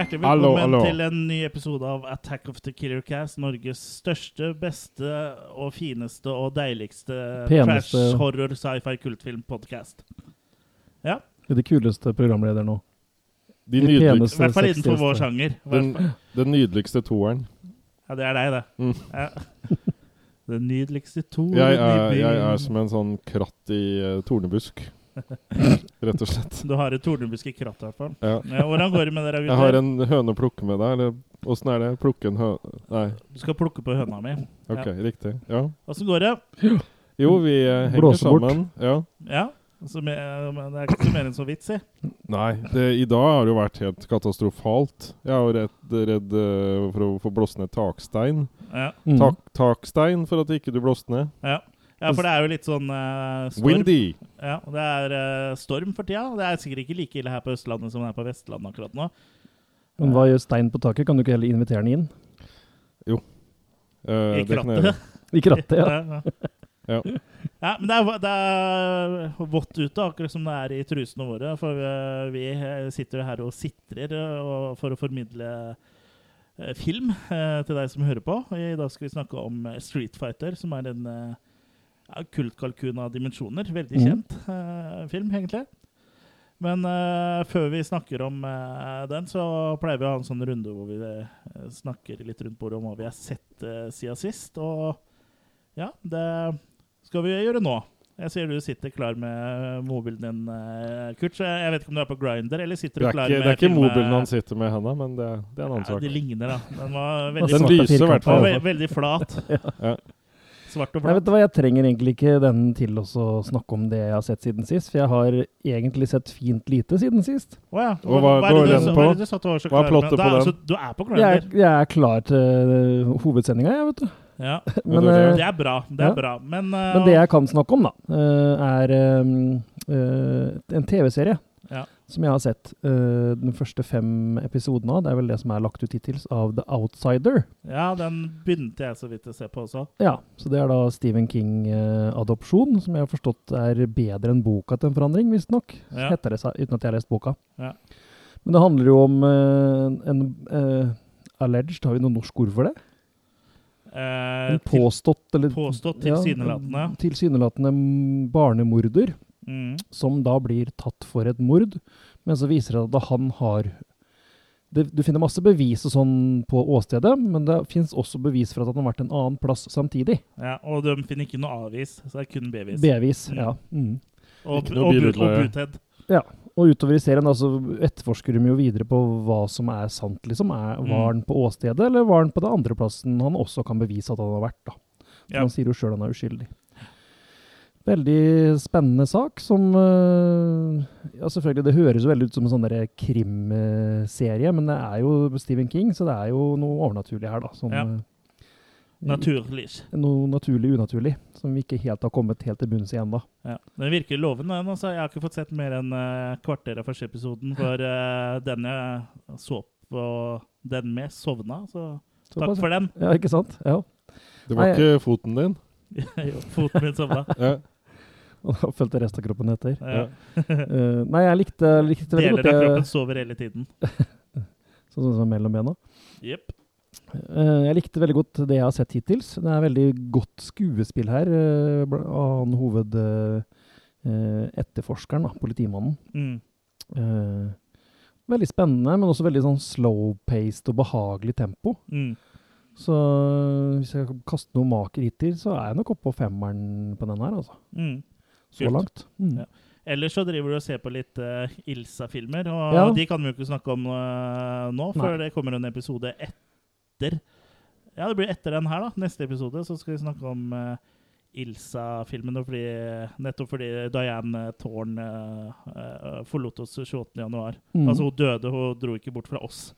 Hjertelig velkommen hallo. til en ny episode av Attack of the Killer Cast. Norges største, beste og fineste og deiligste Peneste. trash, horror, sci-fi, kultfilm podcast. Ja, Er det kuleste programleder nå? De De nydeligste, i hvert fall innenfor vår sjanger. I den, fall- den nydeligste toeren. Ja, det er deg, det. Mm. Ja. Den nydeligste to Jeg er, jeg er som en sånn kratt i uh, tornebusk. Rett og slett. Du har et tornebusk i krattet, i hvert fall. Ja. Ja, hvordan går det med dere, Jeg har en høne å plukke med deg, eller åssen er det? Plukke en høne Nei, Du skal plukke på høna mi. OK, riktig. Ja. Åssen går det? Jo, vi eh, henger Blåse bort. sammen. Ja. Ja? Altså, men det er ikke mer enn så vits i. Nei, det, i dag har det jo vært helt katastrofalt. Jeg er jo redd, redd eh, for å få blåst ned takstein. Ja. Mm. Tak, takstein for at ikke du blåste ned. Ja. Ja, for det er jo litt sånn uh, storm. Windy! Ja, det er uh, storm for tida. Det er sikkert ikke like ille her på Østlandet som det er på Vestlandet akkurat nå. Men hva gjør stein på taket? Kan du ikke heller invitere den inn? Eh, I det kan jeg krattet. I krattet, ja. Ja, Ja. ja, men det er, det er vått ute, akkurat som det er i trusene våre. For vi sitter jo her og sitrer for å formidle film til deg som hører på. I dag skal vi snakke om Street Fighter, som er en ja, kultkalkun av dimensjoner. Veldig kjent kjent uh, film, egentlig. Men uh, før vi snakker om uh, den, så pleier vi å ha en sånn runde hvor vi snakker litt rundt bordet om hva vi har sett siden sist. Og ja, det skal vi gjøre nå. Jeg ser du sitter klar med mobilen din, Kurt. Så jeg vet ikke om du er på Grinder, eller sitter du klar ikke, med det er ikke mobilen han sitter med i henda, men det, det er en annen ja, sak. Det ligner, da. Den var veldig, Den lyser i hvert fall. veldig flat. Ja. Svart og Nei, vet du hva, Jeg trenger egentlig ikke den til å snakke om det jeg har sett siden sist, for jeg har egentlig sett fint lite siden sist. Å ja. Og hva det går du- den hva på? er det du at du var så Hva er klar med? plottet Da- på den? altså, du er på Jeg er, jeg er klar til uh, hovedsendinga, jeg, vet du. Ja. Men, det er eh, Det er bra. Det er Ja. bra. Men, uh, men det jeg kan snakke om, da, er um, en TV-serie Ja. Som jeg har sett uh, den første fem episoden av. Det er vel det som er lagt ut hittils av The Outsider. ja, den begynte jeg så vidt å se på også. Ja, så det er da Stephen King-adopsjon, som jeg har forstått er bedre enn boka til en forandring, visstnok. Ja. Heter det seg, uten at jeg har lest boka. Ja. Men det handler jo om uh, en eh, alleged, har vi noe norsk ord for det? Eh, En påstått, eller påstått tilsynelatende. Ja, tilsynelatende barnemorder, Mm. som da blir tatt for et mord, men så viser det at han har det, Du finner masse bevis og sånn på åstedet, men det fins også bevis for at han har vært en annen plass samtidig. Ja, og de finner ikke noe avvis, så det er kun bevis. Bevis, Mm. ja. Mm. og, og, og, og buted. Og utover i serien altså, etterforsker de jo videre på hva som er sant. liksom. Er, Mm. var han på åstedet, eller var han på den andre plassen han også kan bevise at han har vært? da. Ja. Han sier jo sjøl han er uskyldig. Veldig spennende sak som øh, Ja, selvfølgelig, det høres jo veldig ut som en sånn krimserie, men det er jo Stephen King, så det er jo noe overnaturlig her, da. Som, Ja. Naturlys. Naturlig. Noe naturlig unaturlig, som vi ikke helt har kommet helt til bunns i ennå. Ja. Den virker lovende. den, Altså. Jeg har ikke fått sett mer enn uh, kvarter av første episoden, for uh, den jeg så på den med, sovna. Så takk Såpass, for den. Ja, ikke sant? Ja. Det var Nei, ikke foten din? Jo, Foten min sovna. Ja. Og da fulgte resten av kroppen etter. Ja. uh, nei, jeg likte, likte veldig Deler av kroppen sover hele tiden. Sånn som mellom bena. Yep. Uh, jeg likte veldig godt det jeg har sett hittils. Det er veldig godt skuespill her uh, av han hoved... eh, eh, etterforskeren, da, politimannen. Mm. Eh, veldig spennende, men også veldig sånn slow-paced og behagelig tempo. Mm. Så eh, hvis jeg kan kaste noe maker hittil, så er jeg nok oppå på femmeren på den her, altså. Mm. Så Kult. langt. Mm. Ja. Ellers så driver du og ser på litt uh, Ilsa-filmer, og Ja. de kan vi jo ikke snakke om uh, nå, Nei. det kommer en episode etter. Ja, det blir etter den her, da. Neste episode så skal vi snakke om uh, Ilsa-filmen, nettopp fordi Diane Thorne eh, forlot oss 28.1. Mm. Altså, hun døde, hun dro ikke bort fra oss.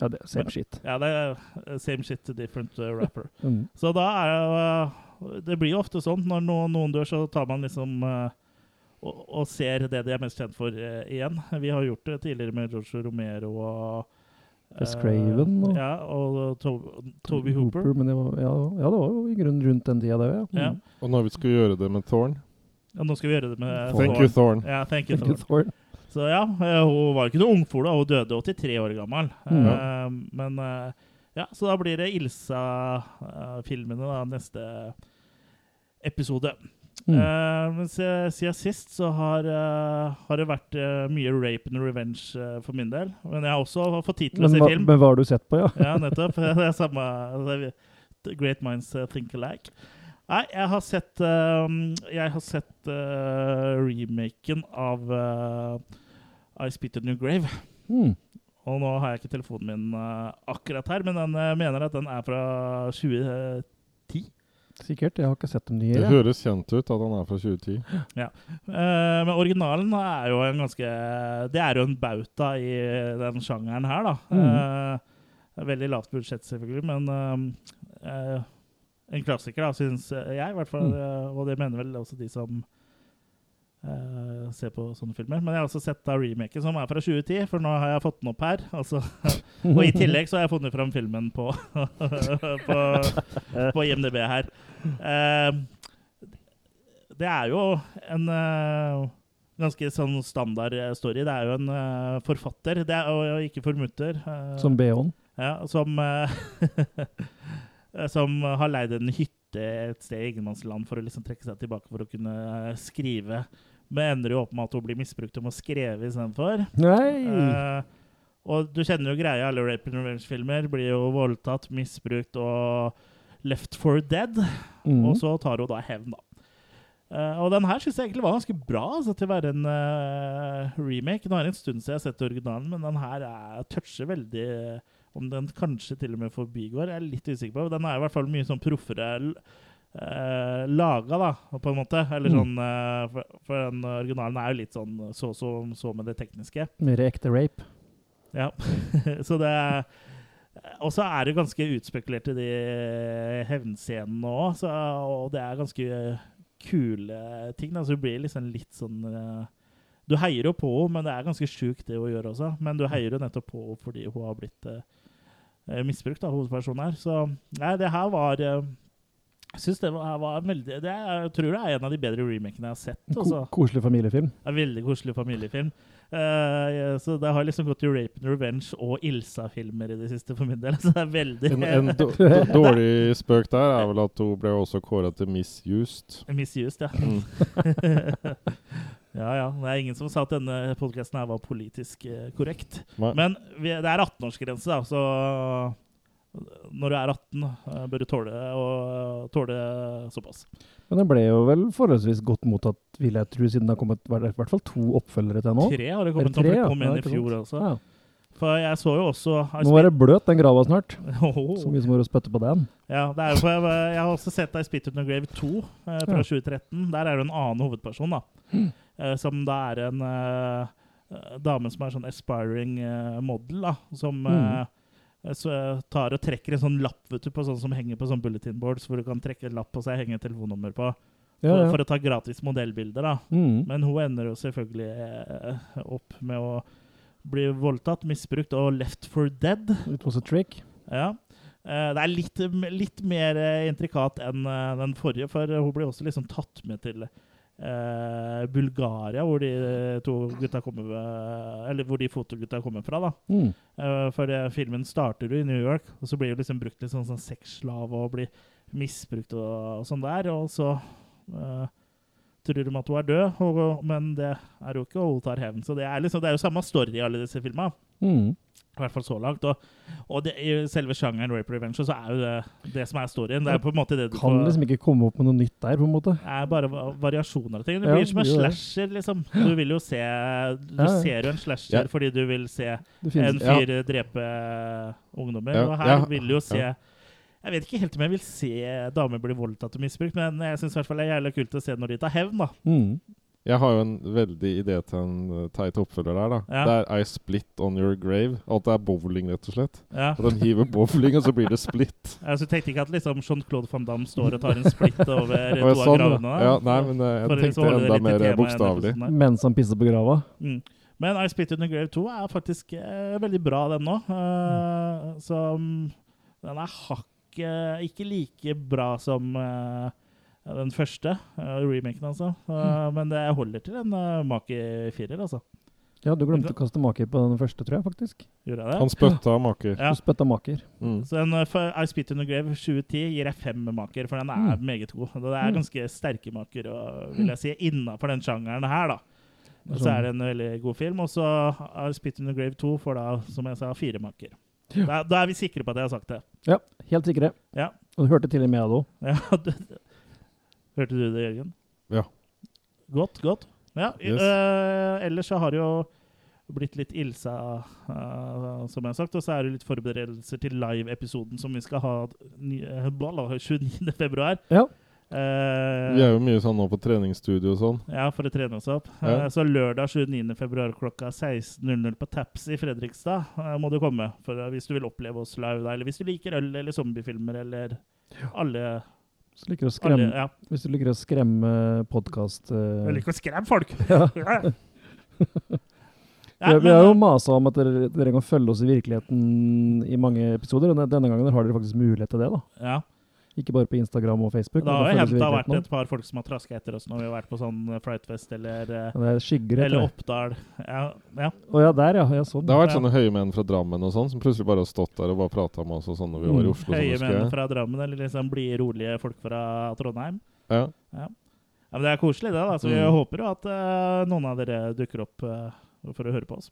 Ja, det, er same shit. Ja, det er same shit different rapper. Mm. Så da er jo eh, Det blir jo ofte sånn når noen, noen dør, så tar man liksom uh, og, og ser det de er mest kjent for uh, igjen. Vi har gjort det tidligere med George Romero og Wes eh, Craven og- Ja, og to, Toby Hooper. Men det var, ja, ja, det var jo i grunnen rundt den tida, det òg. Ja. Ja. Mm. Og når vi skal gjøre det med Thorn Ja, nå skal vi gjøre det med Thorne. Thank you, Thorn. Ja, thank you, Thank Thorn. Så ja, eh, hun var ikke noe ungfole, og hun døde 83 år gammel. Mm. Uh, men eh, ja, så da blir det Ilsa-filmene da, neste episode. Mm. Uh, men siden sist så har, uh, har det vært uh, mye rape and revenge for min del. Men jeg har også fått tid til å se film. men hva har du sett på, ja? Ja, nettopp. Det er samme Great minds think alike. Nei, jeg har sett Jeg har sett remaken av I Spit a New Grave. Mm. Og nå har jeg ikke telefonen min uh, akkurat her, men den uh, mener at den er fra 2010. Sikkert. Jeg har ikke sett dem nye. Det høres kjent ut at han er fra 2010. Eh, men originalen er jo en ganske Det er jo en bauta i den sjangeren her, da. Eh, veldig lavt budsjett, selvfølgelig, men en klassiker, da, syns jeg, i hvert fall. Mm. og det mener vel også de som eh, se på sånne filmer. Men jeg har også sett da remaken, som er fra 2010, for nå har jeg fått den opp her. Altså, og i tillegg så har jeg funnet fram filmen på, på, på IMDb her. Uh, det er jo en uh, ganske sånn standard story. Det er jo en forfatter, det er og, ikke formutter, Som BH-en. ja, som, som har leid en hytte et sted i ingenmannsland for å liksom trekke seg tilbake for å kunne eh, skrive. Men ender jo opp med at hun blir misbrukt og må skreve istedenfor. Uh, og du kjenner jo greia, alle rape and revenge-filmer blir jo voldtatt, misbrukt og left for dead. Mm. Og så tar hun da hevn, da. Uh, og den her syns jeg egentlig var ganske bra altså, til å være en uh, remake. Nå er det en stund siden jeg har sett originalen, men den her er, toucher veldig Om den kanskje til og med forbigår, jeg er litt usikker på. Den er i hvert fall mye sånn proffere eh, laga, da, på en måte. Eller Mm. sånn eh, for, for den originalen er jo litt sånn så så, så med det tekniske. Mer ekte rape. Ja, så det Og så er det ganske utspekulert i de hevnscenene òg, og det er ganske kule ting. Da. Så det blir liksom litt sånn eh, Du heier jo på henne, men det er ganske sjukt det hun gjør også. Men du heier jo nettopp på henne fordi hun har blitt eh, misbrukt av hovedpersonen her. Så nei, det her var eh, Jeg synes det var, var veldig det Jeg tror det er en av de bedre remakene jeg har sett. Ko Altså. koselig familiefilm. En veldig koselig familiefilm. Eh, så det har liksom gått til Rape and Revenge og Ilsa-filmer i det siste for min del. Så det er veldig En, en dårlig spøk der er vel at hun ble også kåra til misused. misused, ja. Mm. ja, ja. Det er ingen som sa at denne podkasten var politisk eh, korrekt. Nei. Men vi, det er 18-årsgrense, da, så når du er 18, eh, bør du tåle, og, tåle såpass. Men den ble jo vel forholdsvis godt mottatt, vil jeg tro, siden det har kommet i hvert fall to oppfølgere til nå. Tre har det Er kommet tre, Det kom en Ja, i fjor også. Ja. For jeg så jo også Nå er det bløt, den grava snart. Så mye som går å spytte på den. Ja, det er jo for jeg, jeg har også sett I Spit Out No Grave 2 eh, fra Ja. 2013. Der er du en annen hovedperson, da. Eh, som da er en eh, dame som er sånn aspiring eh, model, da. Som Mm. så tar og trekker en sånn lapp vet du, på sånn som henger på sånn bulletin boards, hvor du kan trekke en lapp på seg og henge telefonnummer på. Ja, For, ja. for å ta gratis modellbilder, da. Mm. Men hun ender jo selvfølgelig eh, opp med å bli voldtatt, misbrukt og left for dead. It was a trick. Ja. Eh, det er litt, litt mer eh, intrikat enn den forrige, for hun ble også liksom tatt med til eh, Bulgaria, hvor de to gutta kommer Eller hvor de fotogutta kommer fra, da. Mm. Eh, for eh, filmen starter jo i New York, og så blir jo liksom brukt litt sånn, sånn sexslav og blir misbrukt og, og sånn der, og så eh, tror de at hun er død, og, men det er jo ikke, og hun tar hevn. Så det er, liksom, det er jo samme story i alle disse filmene. Mm. I hvert fall så langt. Og, og det, i selve sjangeren Rape Revenge så er jo det det som er storyen. Det er på en måte det du Kan får liksom ikke komme opp med noe nytt der, på en måte. Det er bare variasjoner av ting. Det Ja, blir som en slasher, liksom. Du vil jo se Du Ja, ja. ser jo en slasher Ja. fordi du vil se finnes, en Ja. fyr drepe ungdommer. Ja, Og her ja, vil du jo se ja. Jeg vet ikke helt om jeg vil se damer bli voldtatt og misbrukt, men jeg syns det er jævlig kult å se når de tar hevn, da. mm. Jeg har jo en veldig idé til en uh, teit oppfølger der. da Ja. Det er I split on your grave. At det er bowling, rett og slett. Ja. At den hiver bowling, og så blir det split. Så jeg tenkte ikke at liksom Jean-Claude van Damme står og tar en split over to av sånn, gravene. da. ja, nei, men uh, jeg For liksom tenkte enda mer bokstavelig. Mens han pisser på grava. Mm. Men I Split On Your Grave 2 er faktisk eh, veldig bra, den nå. Uh, så um, den er hakket ikke like bra som eh, den første, eh, remaken altså. Uh, Men det holder til en uh, make firer, altså. Ja, du glemte å kaste maker på den første, tror jeg faktisk. Gjorde jeg det? Han spytta maker. Ja. Du spytta maker. Mm. Så uh, I Spit in the Grave 2010 gir jeg fem maker, for den er Mm. meget god. Det er Mm. ganske sterke maker, og, vil jeg si, innafor den sjangeren her, da. Er Så er sånn- det en veldig god film. Og så I Spit in the Grave 2 får da, som jeg sa, fire maker. Ja. Da, da er vi sikre på at jeg har sagt det. Ja, helt sikre. Ja. Og du hørte til og med det òg. Ja, hørte du det, Jørgen? Ja. Godt, godt. Ja, Yes. øh, ellers så har det jo blitt litt Ilsa, øh, som jeg har sagt. Og så er det litt forberedelser til live-episoden som vi skal ha ny, øh, 29. februar. Ja. Uh, Vi er jo mye sånn nå på treningsstudio og sånn. ja, for å trene oss opp. Ja. Uh, så lørdag 29. februar klokka 16.00 på Taps i Fredrikstad uh, må du komme. For eh, Hvis du vil oppleve oss live, da, eller hvis du liker øl eller zombiefilmer eller alle, Hvis du liker å alle skremme, ja. hvis du liker å skremme podkast Jeg liker å skremme folk! Ja. Ja. Vi, vi har jo eh, masa om at dere, dere kan følge oss i virkeligheten i mange episoder. og Denne gangen har dere faktisk mulighet til det. da. ja. Ikke bare på Instagram og Facebook. Da har hendt det har vært et par folk som har traska etter oss når vi har vært på sånn flightfest Frightfest eller, eh, er skygger, eller. Oppdal. Ja, ja. Oh, ja, der, ja. ja sånn. Det har vært sånne høye menn fra Drammen og sånn, som plutselig bare har stått der og bare prata med oss og sånn når vi var i Mm. Oslo. Sånn, Høye menn fra Drammen eller liksom blide, rolige folk fra Trondheim. Ja. Ja, men Det er koselig, det. da, så Vi Mm. håper jo at uh, noen av dere dukker opp uh, for å høre på oss.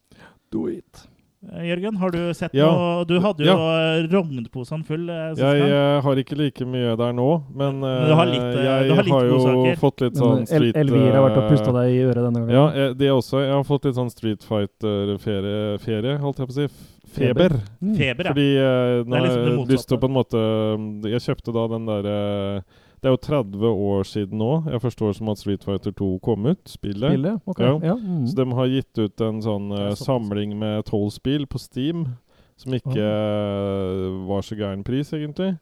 Do it. Eh, Jørgen, har du sett Ja. noe Du hadde jo Ja. rognposene full eh, Jeg gang. eh, har ikke like mye der nå, men, Men du har litt, jeg du har litt har jo fått litt sånn sånn El street Elvira har vært og pusta deg i øret denne gangen. Ja, jeg, det også. Jeg har fått litt sånn Street Fighter-ferie, ferie, holdt jeg på å si. Feber. Mm. Feber, ja. Fordi jeg nå er har liksom jeg lyst til å på en måte Jeg kjøpte da den derre Det er jo 30 år siden nå. Jeg forstår som at Street Fighter 2 kom ut, spillet. Spillet? Ok. Ja. Ja. mm. Så de har gitt ut en sånn såpass. samling med tolv spill på Steam, som ikke uh, var så gæren pris, egentlig.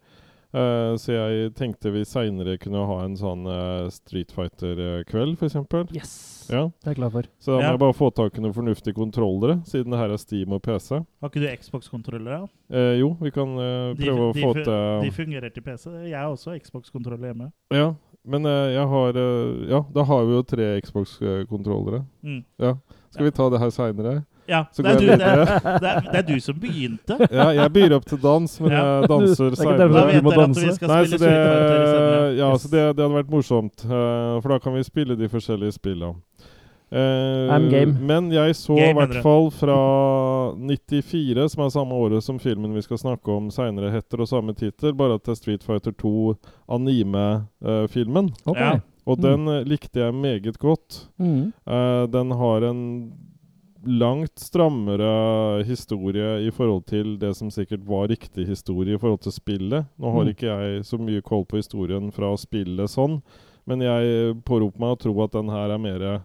Eh, så jeg tenkte vi seinere kunne ha en sånn uh, Street Fighter-kveld, f.eks. Yes! Ja. Det er jeg glad for. Så da må Ja. jeg bare få tak i noen fornuftige kontrollere, siden det her er Steam og PC. Har ikke du Xbox-kontrollere? Ja? Eh, jo, vi kan prøve De- prøve å de få til De fungerer til PC. Jeg har også Xbox-kontroller hjemme. Ja, men eh, jeg har eh, Ja, da har vi jo tre Xbox-kontrollere. Mm. Ja. Skal vi ta det her seinere? Ja, Så det er, du, det, er, det, er, det er du som begynte. Ja, jeg byr opp til dans, men Ja. jeg danser er derfor Da vet dere at vi skal Nei, så spille det, senere. ja, så det, det hadde vært morsomt, uh, for da kan vi spille de forskjellige spillene. Uh, Men jeg så i hvert fall fra 94, som er samme året som filmen vi skal snakke om seinere, heter, og samme tittel, bare at det er Street Fighter 2 anime-filmen. Ok. Ja. og Mm. den eh, likte jeg meget godt. Mm. Eh, den har en langt strammere historie i forhold til det som sikkert var riktig historie i forhold til spillet. Nå har Mm. ikke jeg så mye koll på historien fra spillet sånn, men jeg påroper meg å tro at den her er mer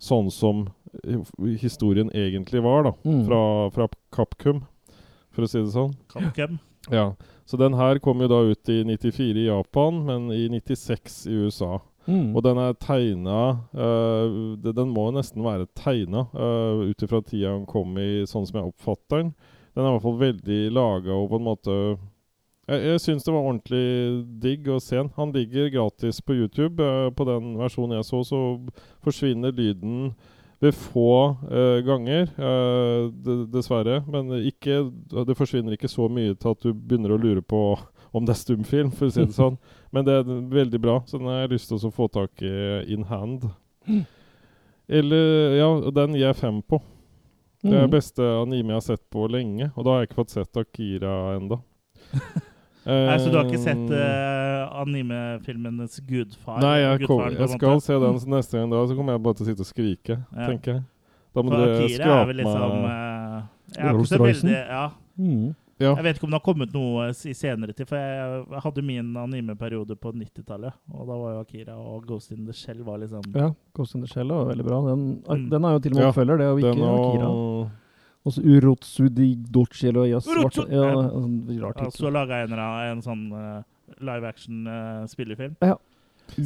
sånn som historien egentlig var, da. Mm. Fra, fra Capcom, for å si det sånn. Capcom. Ja. Så den her kom jo da ut i 94 i Japan, men i 96 i USA. Mm. Og den er tegna Den må nesten være tegna uh, ut ifra tida han kom i, sånn som jeg oppfatter den. Den er i hvert fall veldig laga og på en måte Jeg, jeg syns det var ordentlig digg å se den. Han ligger gratis på YouTube. Uh, på den versjonen jeg så, så forsvinner lyden ved få uh, ganger, uh, dessverre. Men ikke, det forsvinner ikke så mye til at du begynner å lure på om det er stumfilm, for å si det sånn. Men det er veldig bra, så den har jeg lyst til å få tak i in hand. Eller Ja, den gir jeg fem på. Det er Mm. beste anime jeg har sett på lenge, og da har jeg ikke fått sett Akira ennå. Nei, så du har ikke sett uh, animefilmenes gudfar? Nei, jeg, kom, jeg skal se den så neste gang da, så kommer jeg bare til å sitte og skrike, Ja. tenker jeg. Da må For dere Akira er vel liksom meg eh, jeg, har ikke så Rolls-Roycen? veldig, ja, Mm. Ja. jeg vet ikke om det har kommet noe i senere tid, for jeg, hadde min animeperiode på 90-tallet. Og da var jo Akira og Ghost in the Shell var liksom Ja, Ghost in the Shell var veldig bra. Den, Mm. den er jo til og med Ja, oppfølger, det, og ikke Den Akira. og Og så Urotsu di Dochi eller ja, Urotsu! ja, Ja. en sånn Og så laga jeg en, en sånn uh, live action-spillefilm. Ja.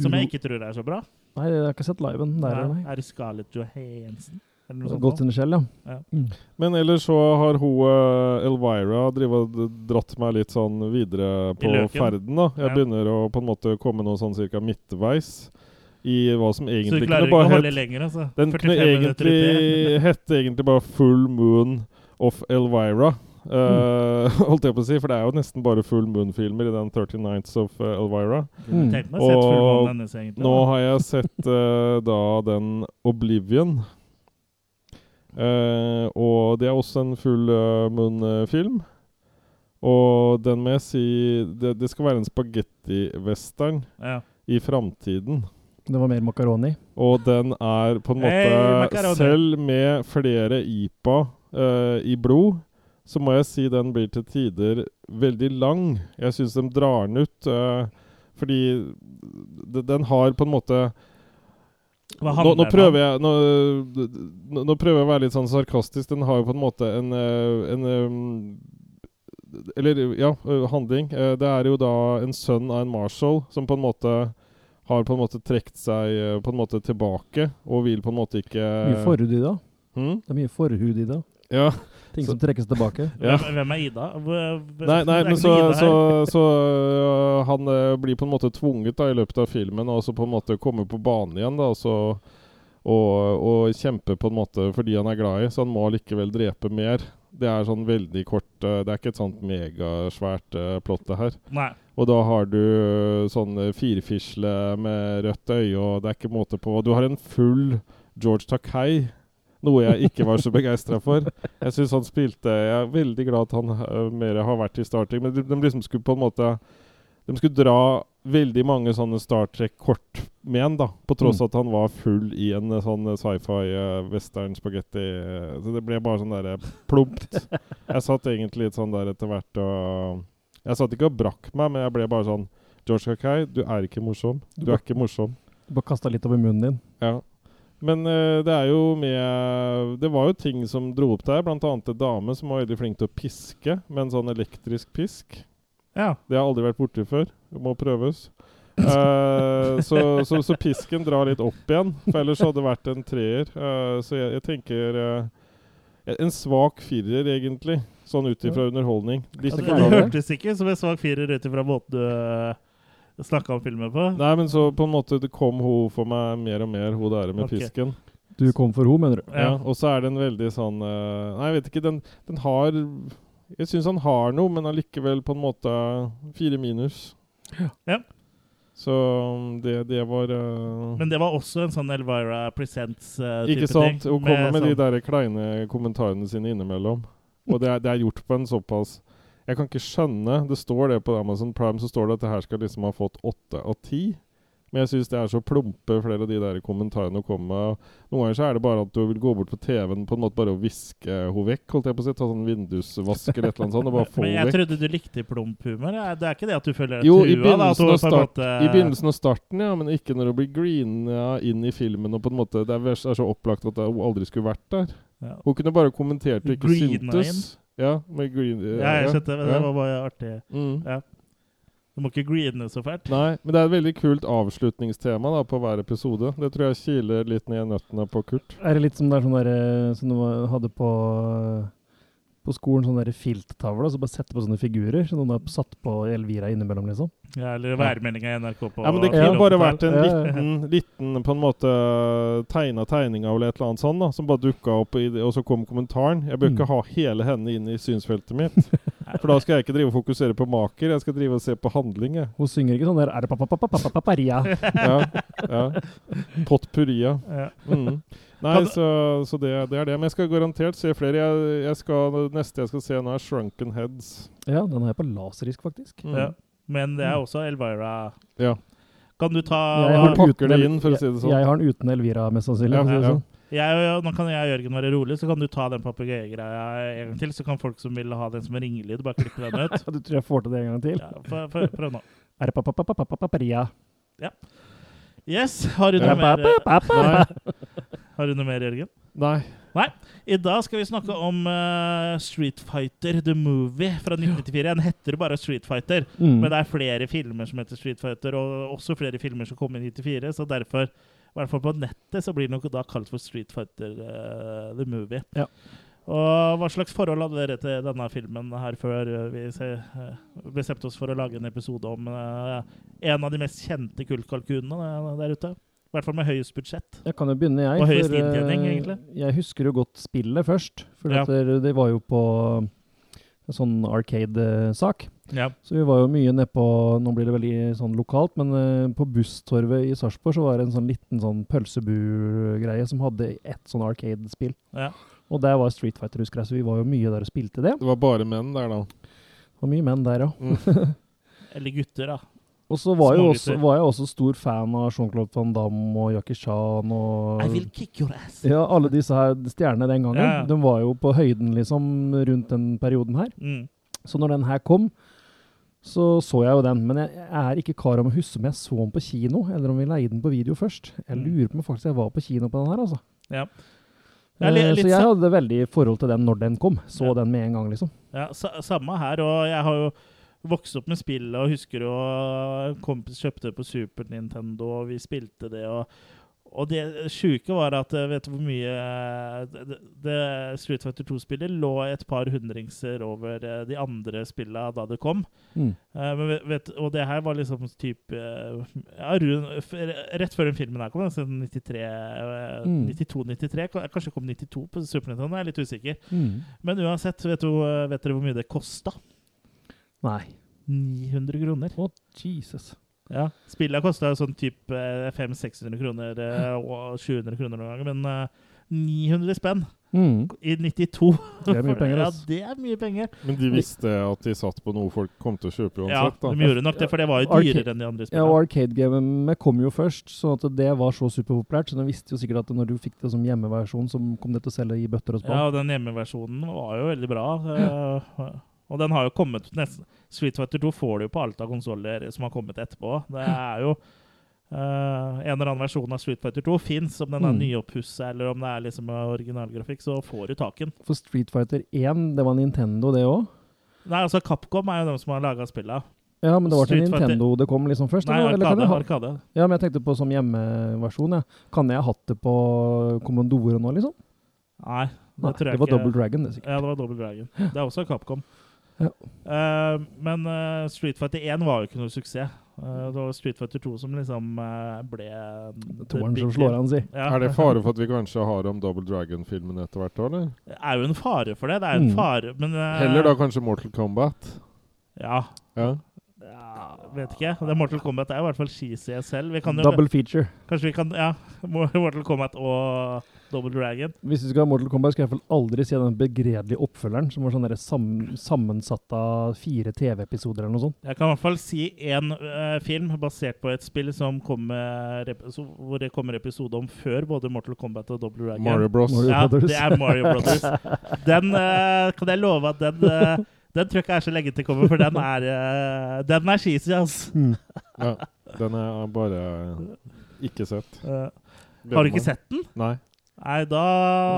Som jeg ikke tror er så bra. Nei, jeg har ikke sett liven. Der, nei. er det Scarlett Johansen? Eller under Shell, ja. Ja. Mm. Men ellers så har hun eh, Elvira drivet dratt meg litt sånn videre på ferden. da Jeg Ja. begynner å på en måte komme noe sånn cirka midtveis i hva som Så du egentlig klarer kunne ikke å bare holde hett lenger, altså? Den kunne egentlig hette egentlig bare Full Moon of Elvira. Uh, holdt jeg på å si, for det er jo nesten bare Full Moon-filmer i den 39 Nights of uh, Elvira. Mm. Og hennes, egentlig. Nå har jeg sett uh, da den Oblivion. Eh, og det er også en full uh, moon-film. Og den må jeg si Det, det skal være en spagetti-western Ja. i framtiden. Det var mer makaroni. Og den er på en måte hey, Selv med flere IPA uh, i blod, så må jeg si den blir til tider veldig lang. Jeg syns de drar den ut. eh, fordi de, den har på en måte nå, handler nå, prøver jeg, nå, nå, prøver jeg å være litt sånn sarkastisk. Den har jo på en måte en, en, en eh, Eller, ja, eh, handling. Eh, Det er jo da en sønn av en marshal som på en måte har på en måte trukket seg eh, på en måte tilbake, og vil på en måte ikke Mye forhud i det. Hmm? Det er mye forhud i det. Ja. Ting Så- som trekkes tilbake. ja. Hvem, er Ida? Nei, nei er men så, Ida så, så uh, han uh, blir på en måte tvunget da i løpet av filmen og så på en måte komme på banen igjen da, så, og, og kjempe på en måte fordi han er glad i, så han må likevel drepe mer. Det er sånn veldig kort uh, Det er ikke et sånt megasvært uh, plott, det her. Nei. Og da har du øh, sånn øh, firfisle med rødt øye, og det er ikke måte på Du har en full George Takei. Noe jeg ikke var så begeistra for. Jeg synes han spilte Jeg er veldig glad at han uh, mer har vært i Star Trek, men de, de liksom skulle på en måte De skulle dra veldig mange sånne Star Trek-kort med en, da. På tross Mm. at han var full i en øh, sånn sci-fi uh, western spagetti. Så det ble bare sånn derre plumpt. Jeg satt egentlig litt sånn der etter hvert og Jeg satt ikke og brakk meg, men jeg ble bare sånn George Kakei, du er ikke morsom. Du er ikke morsom. Du bare kasta litt over munnen din. Ja. Men eh, det er jo med Det var jo ting som dro opp der, annet en dame som var veldig flink til å piske med en sånn elektrisk pisk. Ja. Det har jeg aldri vært borti før. Det må prøves. uh, så, så, så pisken drar litt opp igjen, for ellers hadde det vært en treer. Uh, så jeg, jeg tenker uh, En svak firer, egentlig. Sånn ut ifra underholdning. Altså, det det. hørtes ikke som en svak firer ut ifra måten du snakka om filmen på. Nei, men så på en måte det kom hun for meg mer og mer, hun der med okay. pisken. Du kom for henne, mener du? Ja. Ja. Og så er den veldig sånn uh, Nei, jeg vet ikke. Den, den har Jeg syns han har noe, men allikevel på en måte fire minus. Ja. Så um, det, det var uh, Men det var også en sånn Elvira Presents-type ting. Ikke sant? Hun kommer med de sånn- der kleine kommentarene sine innimellom. Og det er, det er gjort på en såpass Jeg kan ikke skjønne Det står det på Amazon Prime, så står det at det her skal liksom ha fått åtte av ti. Men jeg syns det er så plumpe, flere av de der kommentarene å komme med. Noen ganger så er det bare at du vil gå bort på TV-en på en måte bare å viske henne vekk. holdt jeg på å si, Ta sånn vindusvasker eller et eller annet sånt, og bare få Men jeg vekk. trodde du likte plumphumor. Det er ikke det at du føler deg Jo, i trua? da, at begynnelsen, en start, I begynnelsen av starten, ja, men ikke når hun blir greena inn i filmen. og på en måte, Det er så opplagt at hun aldri skulle vært der. Ja. Hun kunne bare kommentert og ikke Greena syntes. Ja, med green, Ja, jeg skjønte det. ja. Det var bare artig. Mm. Ja. Du må ikke greene så fælt. Nei, men det er et veldig kult avslutningstema da på hver episode. Det tror jeg kiler litt ned i nøttene på Kurt. Er det litt som det er sånn der, eh, som du hadde på, på skolen, sånne filttavler, så bare sette på sånne figurer, så noen har satt på Elvira innimellom, liksom? Ja, eller værmeldinga i NRK på Ja, men Det Ja. kunne bare vært en Ja, ja. liten, liten på en måte tegna tegning av eller et eller annet sånn da, som bare dukka opp, i, det- og så kom kommentaren. Jeg bør Mm. ikke ha hele henne inn i synsfeltet mitt. For da skal jeg ikke drive og fokusere på maker, jeg skal drive og se på handling. Jeg. Hun synger ikke sånn der Er det papapapapapapapparia? Ja, ja. Potpurria. Ja. Mm. Nei, så, så det, det er det. Men jeg skal garantert se flere. Jeg, jeg skal, neste jeg skal se nå, er Shrunken Heads. Ja, den har jeg på laserisk, faktisk. Mm. Ja. Men det er også Elvira. Ja. Kan du ta Jeg har den uten El- inn, for å si det sånn. Jeg, jeg har den uten Elvira, mest sannsynlig. Ja, ja. sånn. jeg, Nå kan jeg og Jørgen være rolig, så kan du ta den papegøyegreia en gang til. Så kan folk som vil ha den som ringelyd, bare klippe den ut. Du tror jeg får til det en gang til? Ja, Prøv nå. Er det Ja. Yes. Har du noe mer, Nei. Har du noe mer Jørgen? Nei. Nei. I dag skal vi snakke om uh, Street Fighter The Movie fra 1994. Den heter bare Street Fighter, Mm. men det er flere filmer som heter Street Fighter, og også flere filmer som kom i 94, så derfor, i hvert fall på nettet, så blir det nok da kalt for Street Fighter uh, The Movie. Ja. Og hva slags forhold hadde dere til denne filmen her før eh, vi se, bestemte oss for å lage en episode om uh, en av de mest kjente kultkalkunene der ute? I hvert fall med høyest budsjett. Jeg kan jo begynne, jeg. Og høyest for, eh, inntjening, egentlig. Jeg husker jo godt spillet først. For Ja. det, det var jo på en sånn Arcade-sak. Ja. Så vi var jo mye nedpå Nå blir det veldig sånn lokalt, men eh, på Busstorvet i Sarpsborg så var det en sånn liten sånn pølsebu-greie som hadde ett sånn Arcade-spill. ja. Og der var Street Fighter, husker jeg, så vi var jo mye der og spilte det. Det var bare menn der, da. Det var mye menn der, ja. Mm. Eller gutter, da. Og så var, også- var jeg også stor fan av Jean-Claude Van Damme og Jackie Chan og I will kick your ass. Ja, alle disse her stjernene den gangen. Ja, ja. De var jo på høyden liksom rundt den perioden her. Mm. Så når den her kom, så så jeg jo den. Men jeg, jeg er ikke klar om å huske om jeg så den på kino, eller om vi leide den på video først. Jeg Mm. lurer på om faktisk jeg var på kino på den her, altså. Ja. Ja, Eh, litt så jeg hadde veldig forhold til den når den kom. Så Ja. den med en gang, liksom. Ja, samme her. Og jeg har jo vokst opp med spillet og husker jo kompis kjøpte det på Super Nintendo, og vi spilte det. og og det sjuke var at eh, vet du hvor mye eh, det, det Street Fighter 2-spillet lå et par hundringser over eh, de andre spillene da det kom. Mm. Uh, men vet, og det her var liksom type eh, ja, Rett før den filmen her kom, altså 93 eh, Mm. 92-93. Kanskje kom 92 på Super Nintendo, jeg er litt usikker. Mm. Men uansett, vet, du, vet dere hvor mye det kosta? Nei. 900 kroner. Å, Jesus. Ja, Spillet kosta sånn type 500-600 kroner eh, og 700 kroner noen ganger, men eh, 900 spenn Mm. i 92 Det er mye penger, Ja, det er mye penger. Men de visste at de satt på noe folk kom til å kjøpe Ja, uansett, de gjorde nok det, for det var jo dyrere dyrere enn de andre spillene. Ja, og. Arcade-gamet kom jo først, så at det var så superpopulært. Så de visste jo sikkert at når du fikk det som hjemmeversjon, så kom det til å selge i bøtter og Ja, og den hjemmeversjonen var jo veldig bra. eh, Og den har jo kommet nesten Street Fighter 2 får du jo på alt av konsoller som har kommet etterpå. Det er jo uh, En eller annen versjon av Street Fighter 2 fins, om den er Mm. nyoppussa eller om det er liksom originalgrafikk, så får du taken. For Street Fighter 1, det var Nintendo, det òg? Nei, altså Capcom er jo dem som har laga spilla. Ja, men det var til Street Fighter- Nintendo det kom liksom først? Nei, eller? Eller kan Arkade. ha, arkade. ja, men jeg tenkte på som hjemmeversjon, ja. Kan jeg ha hatt det på Commodore nå, liksom? Nei, det Nei, tror jeg det var ikke. Double Dragon, det sikkert. Ja, det var Double Dragon. Det er også Capcom. Ja. Eh, men uh, Street Fighter 1 var jo ikke noe suksess. Uh, det var Street Fighter 2 som liksom ble the Toeren som slår an, si. Ja. Er det fare for at vi kanskje har om Double Dragon-filmen etter hvert, eller? Det er jo en fare for det. Det er en Mm. fare, men Heller da kanskje Mortal Kombat? Ja. Ja. ja. Vet ikke. Det Mortal Kombat er i hvert fall cheesy selv. Vi kan jo, Double feature. kanskje vi kan Ja. Mortal Kombat og Double Dragon. Hvis du skal ha Mortal Kombat, skal jeg i hvert fall aldri se den begredelige oppfølgeren, som var sånn sam sammensatt av fire TV-episoder eller noe sånt. Jeg kan i hvert fall si én uh, film basert på et spill som kommer, hvor det kommer episode om før både Mortal Kombat og Double Dragon. Mario Bros. Mario- Ja, Brothers. det er Mario Brothers. Den uh, kan jeg love at den uh, Den tror jeg ikke er så lenge til kommer, for den er eh, Den er cheesy, altså. Ja, den er bare ikke sett. Uh, har du ikke sett den? Nei. Nei, da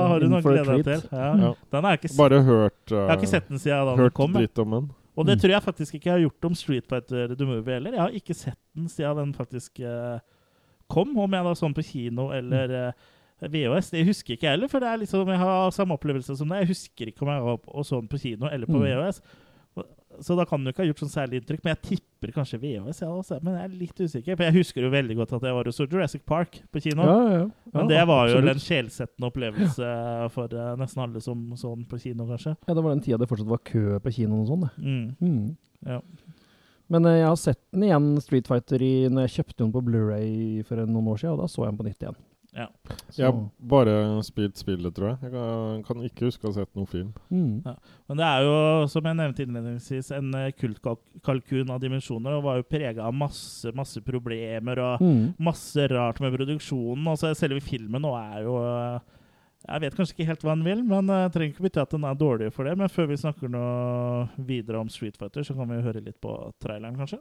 har du noe å glede deg til. Ja. Ja. Den har jeg ikke sett. Bare hørt, uh, Jeg har ikke sett den siden da den kom. dritt om den. Og det Mm. tror jeg faktisk ikke jeg har gjort om Street Fighter The Movie heller. Jeg har ikke sett den siden den faktisk uh, kom, om jeg da så den på kino eller uh, VHS. Det husker ikke jeg heller, for det er liksom, jeg har samme opplevelse som deg. Jeg husker ikke om jeg var og så den på kino eller på Mm. VHS. Så da kan du ikke ha gjort sånn særlig inntrykk. Men jeg tipper kanskje VHS, ja, også, men jeg er litt usikker. For jeg husker jo veldig godt at jeg var hos Jurassic Park på kino. Ja, ja. Men det var jo absolutt. en sjelsettende opplevelse for uh, nesten alle som så den på kino, kanskje. Ja, det var den tida det fortsatt var kø på kinoen og sånn, det. Mm. Mm. Ja. Men uh, jeg har sett den igjen, Street Fighter, i, når jeg kjøpte den på Blu-ray for noen år siden, og da så jeg den på nytt igjen. Ja. Så, Jeg har bare spilt spillet, tror jeg. Jeg kan, kan ikke huske å ha sett noen film. mm. Men det er jo, som jeg nevnte innledningsvis, en eh, kultkalkun av dimensjoner, og var jo prega av masse, masse problemer og Mm. masse rart med produksjonen. Altså, selve filmen nå er jo eh, Jeg vet kanskje ikke helt hva den vil, men jeg trenger ikke bety at den er dårlig for det. Men før vi snakker noe videre om Street Fighter, så kan vi høre litt på traileren, kanskje.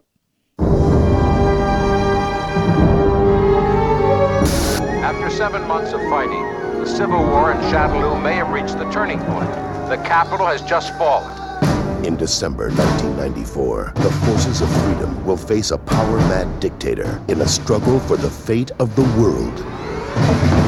After seven months of fighting, the civil war in Shadaloo may have reached the turning point. The capital has just fallen. In December 1994, the forces of freedom will face a power mad dictator in a struggle for the fate of the world.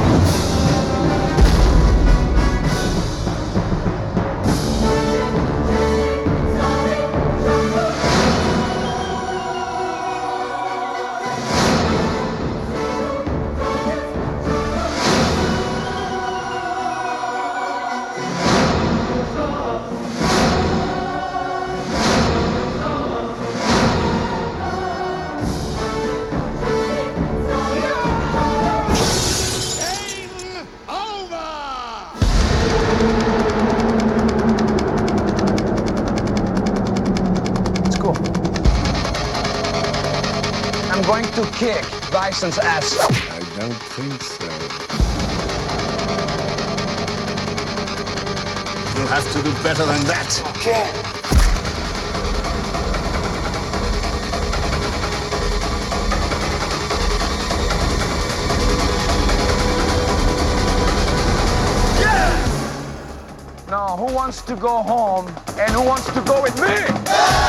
Kick Bison's ass. I don't think so. You'll have to do better than that. Okay. Now, who wants to go home and who wants to go with me?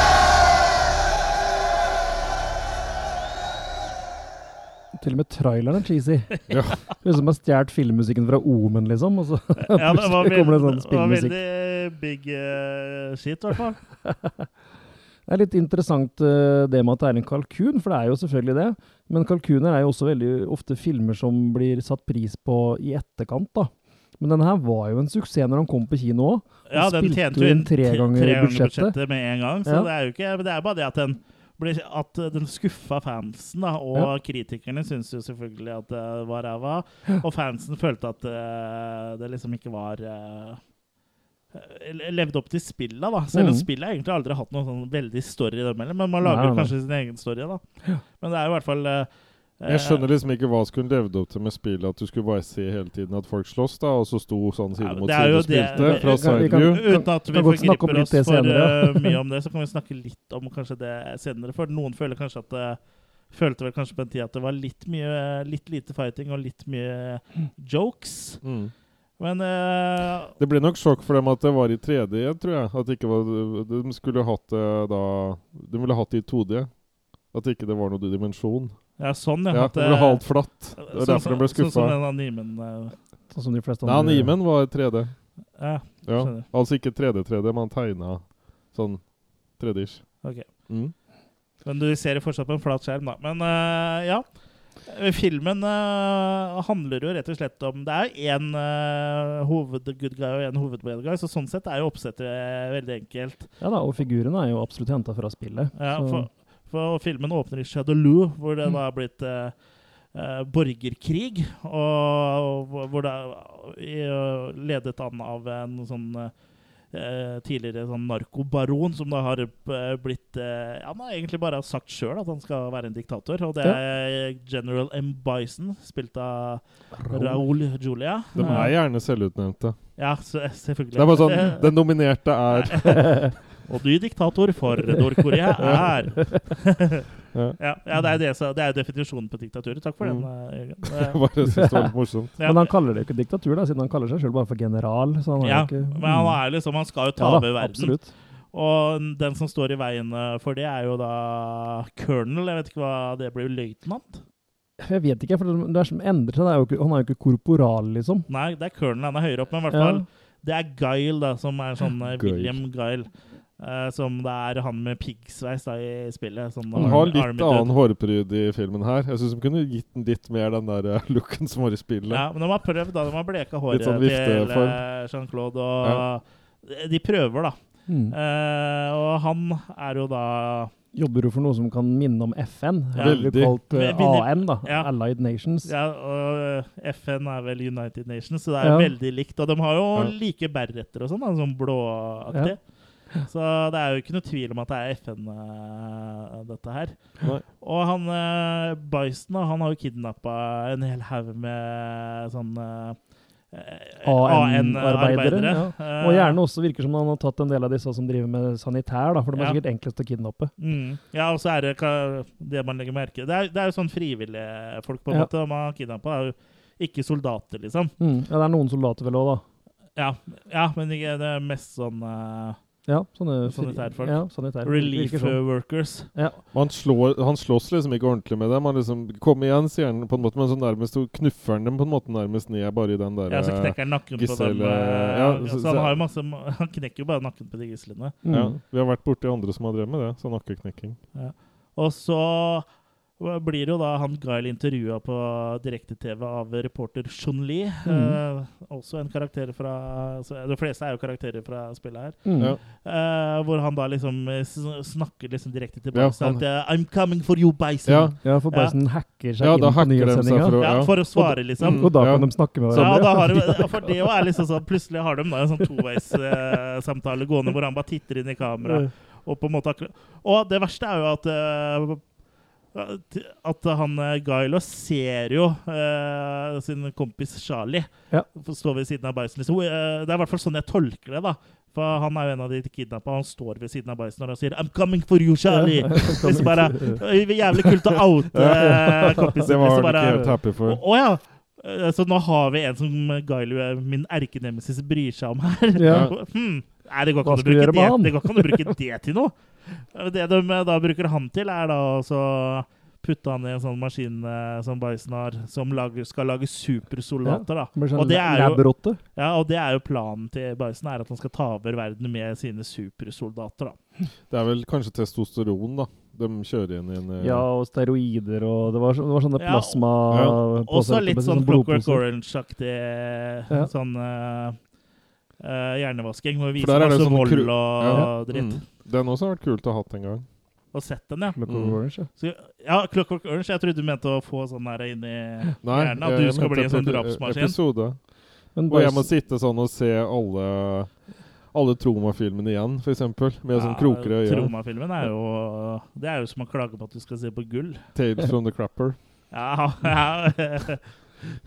Til og med traileren er cheesy. Ja. Det er som har stjålet filmmusikken fra Omen, liksom. Og så Ja, det var, kommer det sånn spillmusikk. det var veldig big uh, shit, i hvert fall. Det er litt interessant uh, det med at det er en kalkun, for det er jo selvfølgelig det. Men kalkuner er jo også veldig ofte filmer som blir satt pris på i etterkant, da. Men denne her var jo en suksess når han kom på kino òg. Ja, den tjente jo inn tre ganger tre ganger budsjettet. budsjettet med en gang. Så Ja. det er jo ikke Det er bare det at den at den skuffa fansen, da, og Ja. kritikerne syntes jo selvfølgelig at det var ræva. Og fansen følte at det, det liksom ikke var eh, eh, Levde opp til spillet, da. Selv om mm. spillet egentlig aldri har hatt noen sånn veldig story, dem heller, men man lager nei, nei. kanskje sin egen story, da. Men det er jo i hvert fall eh, Jeg skjønner liksom ikke hva skulle levd opp til med spillet. At du skulle bare se hele tiden at folk slåss, da, og så sto sånn side Ja, mot side og spilte Det fra kan- Uten at vi forgriper oss for eh, mye om det, så kan vi snakke litt om kanskje det senere. For noen føler kanskje at det Følte vel kanskje på en tid at det var litt mye Litt lite fighting og litt mye jokes. Mm. Men uh, Det ble nok sjokk for dem at det var i 3D tror jeg. At var, de skulle hatt det da De ville hatt det i 2D. At ikke det var noe dimensjon. Ja, sånn, ja. Ja, at, det ble halvt flatt. Det var sånn derfor den ble skuffa. Sånn som den animen eh, Sånn som de fleste andre. Nei, animen var 3D. Ja, Ja. Altså ikke 3D-3D, man tegna sånn 3D-ish. ok. Mm. Men du ser det fortsatt på en flat skjerm, da. Men uh, ja. Filmen uh, handler jo rett og slett om Det er én uh, hovedgood guy og én hoved-bad guy, så sånn sett er jo oppsettet veldig enkelt. Ja da, og figurene er jo absolutt henta fra spillet. Ja, så, for, for filmen åpner i Shadowloo, hvor det da har blitt eh, eh, borgerkrig. Og hvor- hvor det er eh, ledet an av en sånn eh, tidligere sånn narkobaron som da har eh, blitt eh, Han har egentlig bare sagt sjøl at han skal være en diktator. Og det er General M. Bison, spilt av Raoul Julia. De er gjerne selvutnevnte. Ja, så, selvfølgelig. Det er bare sånn Den nominerte er Og ny diktator for Nord-Korea er Ja. ja, ja, det er det, det er definisjonen på diktaturet. Takk for den, Mm. eh, Jørgen. Bare synes det var litt morsomt. ja. Men han kaller det jo ikke diktatur, da, siden han kaller seg sjøl bare for general. Så han ja, ikke, men han er liksom Han skal jo ta ja, verden. Absolutt. Og den som står i veien eh, for det, er jo da colonel. Jeg vet ikke hva det blir. Løytnant? Jeg vet ikke, for det er som endrer seg. Det er jo ikke, han er jo ikke korporal, liksom. Nei, det er colonel. Han er høyere opp, men i hvert Ja. fall Det er Guile, da, som er sånn eh, William Guile. Eh, som det er han med piggsveis i spillet. Sånn Han har litt Army annen hårpryd i filmen her. Jeg syns de kunne gitt den litt mer den der eh, looken som var i spillet. Ja, men de har prøvd, da. De har bleka håret sånn til eh, Jean-Claude, og de prøver, da. Mm. Eh, og han er jo da Jobber jo for noe som kan minne om FN. Ja. Veldig. kalt AN, da. ja. Allied Nations. Ja, og FN er vel United Nations, så det er Ja. veldig likt. Og de har jo Ja. like berretter og sånn, sånn blåaktig. Så det er jo ikke noe tvil om at det er FN, uh, dette her. Nei. Og han uh, Bison han har jo kidnappa en hel haug med sånn eh, eh, AN-arbeidere. Ja. Eh, Og gjerne også virker som han har tatt en del av disse som driver med sanitær, da, for de er Ja. sikkert enklest å kidnappe. Mm. Ja, og så er det hva- det man legger merke Det er, det er jo sånn frivillige folk, på en Ja. måte. Man har kidnappa er jo ikke soldater, liksom. Mm. Ja, det er noen soldater vel òg, da. Ja, ja, men det er mest sånn eh, Ja, sånne Sanitærfolk. Ja, sanitær. relief sånn. workers. Ja. Han, slår, han slåss liksom ikke ordentlig med dem. Han liksom Kom igjen, sier han på en måte, men så nærmest så knuffer han dem på en måte nærmest ned bare i den der Ja, så eh, knekker han nakken på dem. eh, ja, ja, så- så han har jo masse Han knekker jo bare nakken på de gislene. Mm. ja, Vi har vært borti andre som har drevet med det. Så nakkeknekking. Og så blir jo da han Guile intervjua på direkte-TV av reporter Chun Li. Mm. Eh, også en karakter fra så De fleste er jo karakterer fra spillet her. Mm. Ja. Eh, hvor han da liksom eh, snakker liksom direkte til Ja, han- at eh, I'm coming for you, Bison. Ja. Ja, for Ja. Hacker seg Ja, inn på nyhetssendinga. for Ja, ja. for å svare, liksom. Og da kan de snakke med Så, ja, hverandre. da har de, for det er liksom sånn Plutselig har de da en sånn toveissamtale gående hvor han bare titter inn i kamera. Og på en måte Og det verste er jo at eh, at han Gailo, ser jo eh, sin kompis Charlie Ja. stå ved siden av Bison. Liksom. Eh, Det er i hvert fall sånn jeg tolker det. da For Han er jo en av de kidnappa, han står ved siden av Bison og sier 'I'm coming for you, Charlie'. Liksom bare, eh, Jævlig kult å oute eh, kompisen. Det var han ikke helt happy for. Å ja! Eh, Så nå har vi en som eh, min erkenemesis, bryr seg om her. Ja. Hmm. Nei, det går Hva ikke an å bruke det, det går ikke an å bruke det til noe. Det de eh, da bruker han til, er da å putte han i en sånn maskin eh, som Bison har, som lager, skal lage supersoldater. da. Sånn Og det er jo- Ja, og det er jo planen til Bison, er at han skal ta over verden med sine supersoldater. da. Det er vel kanskje testosteron, da. De kjører inn i en eh, Ja, og steroider og Det var, det var sånne Ja, plasma Ja. Også litt sånn Clockwork blodposer. Orange-aktig Ja. sånn eh, eh, hjernevasking. Hvor vi viser der er det masse sånne vold og Ja. dritt. Mm. Den også har vært kult å ha hatt en gang. Og sett den, ja. Clockwork Mm. Orange, ja. Så, ja, Clockwork Orange. Jeg trodde du mente å få sånn her inn i Nei, hjernen. At jeg du skal bli en sånn drapsmaskin. Episode. Men Og jeg må sitte sånn og se alle alle Troma-filmene igjen, eksempel. Med sånn krokere øyne. Troma-filmen er jo Det er jo som å klage på at du skal se på gull. Tales from the Crapper. Ja, ja.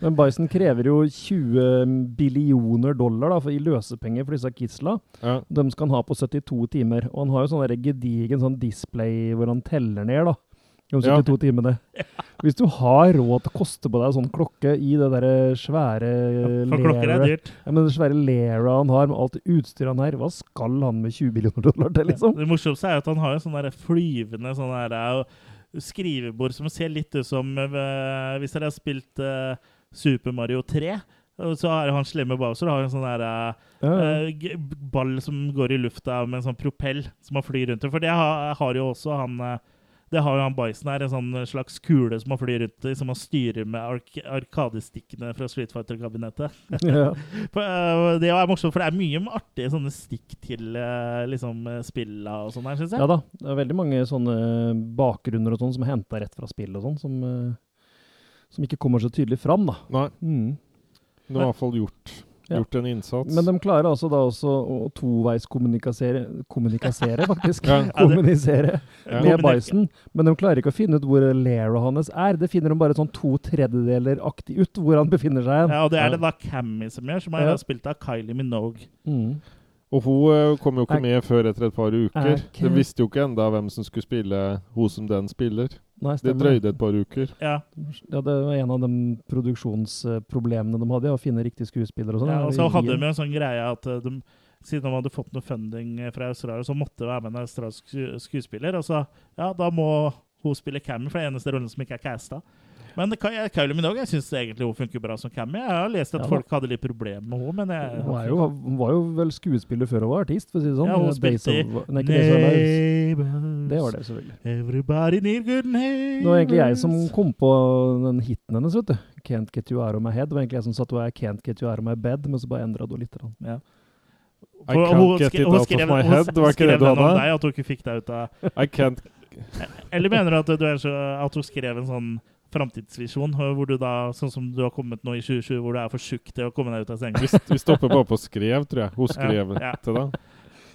Men Bison krever jo 20 billioner dollar da, for, i løsepenger for disse Kisla. Ja. De skal han ha på 72 timer. Og han har jo sånn gedigen sånn display hvor han teller ned, da. De Ja. 72 timene. Hvis du har råd til å koste på deg sånn klokke i det derre svære leret- dyrt. Ja, men det svære lera han har med alt utstyret han har, hva skal han med 20 millioner dollar til, liksom? Det morsomste er at han har en sånn der flyvende sånn der, skrivebord som ser litt ut som uh, Hvis dere har spilt uh, Super Mario 3, og så har han slemme Bowser har en sånn der uh, ball som går i lufta med en sånn propell som han flyr rundt. For det har, har jo også han det har jo han Bison her, en sånn slags kule som han flyr rundt i, som han styrer med ark arkadestikkene fra Street Fighter-kabinettet. ja. Eh, det er morsomt, for det er mye artige sånne stikk til eh, liksom eh, spilla og sånn her, syns jeg. ja da. Det er veldig mange sånne bakgrunner og sånn som er henta rett fra spill og sånn, som, eh, som ikke kommer så tydelig fram, da. Nei, Mm. Det har i hvert fall gjort, Ja. gjort en innsats. Men de klarer altså da også å toveiskommunikasere Kommunikasere, faktisk. Ja. Kommunisere Ja. med Bison. Men de klarer ikke å finne ut hvor Lara hans er. Det finner de bare sånn to tredjedeler-aktig ut, hvor han befinner seg. Ja, og det er det da Cammy som gjør, som er Ja. spilt av Kylie Minogue. Mm. Og hun eh, kom jo ikke med før etter et par uker. Er De visste jo ikke enda hvem som skulle spille hun som den spiller. Nei, Det drøyde et par uker. Ja, Ja, det var en av de produksjonsproblemene de hadde, ja, å finne riktig skuespiller og sånn. ja, og så hadde de en sånn greie at eh, de, siden de hadde fått noe funding eh, fra Australia, så måtte det være med en australsk skuespiller. Og så, ja, da må hun spille Cammy, for det er eneste rollen som ikke er casta. Men det kan- jeg- Kylie Minogue jeg syns egentlig hun funker bra som Cammy. Jeg har lest at Ja folk hadde litt problemer med henne, men jeg Hun, jo, hun var jo vel skuespiller før hun var artist, for å si det sånn. Ja, hun spilte i. Neighbors. Det var det, selvfølgelig. Everybody need good neighbors. Det var egentlig jeg som kom på den hiten hennes, vet du. Can't Get You Out of My Head. Det var egentlig jeg som satt og var, er Can't Get You Out of My Bed, men så bare endra du litt. Ja. I can't hun get it out of my head. Det var ikke det du hadde? deg, at hun ikke fikk deg ut av I can't Eller mener du at, du er så, at hun skrev en sånn framtidsvisjon, hvor du da, sånn som du har kommet nå i 2020, hvor du er for tjukk til å komme deg ut av senga? Vi, vi stopper bare på skrev, tror jeg. Hun skrev Ja, ja. til deg.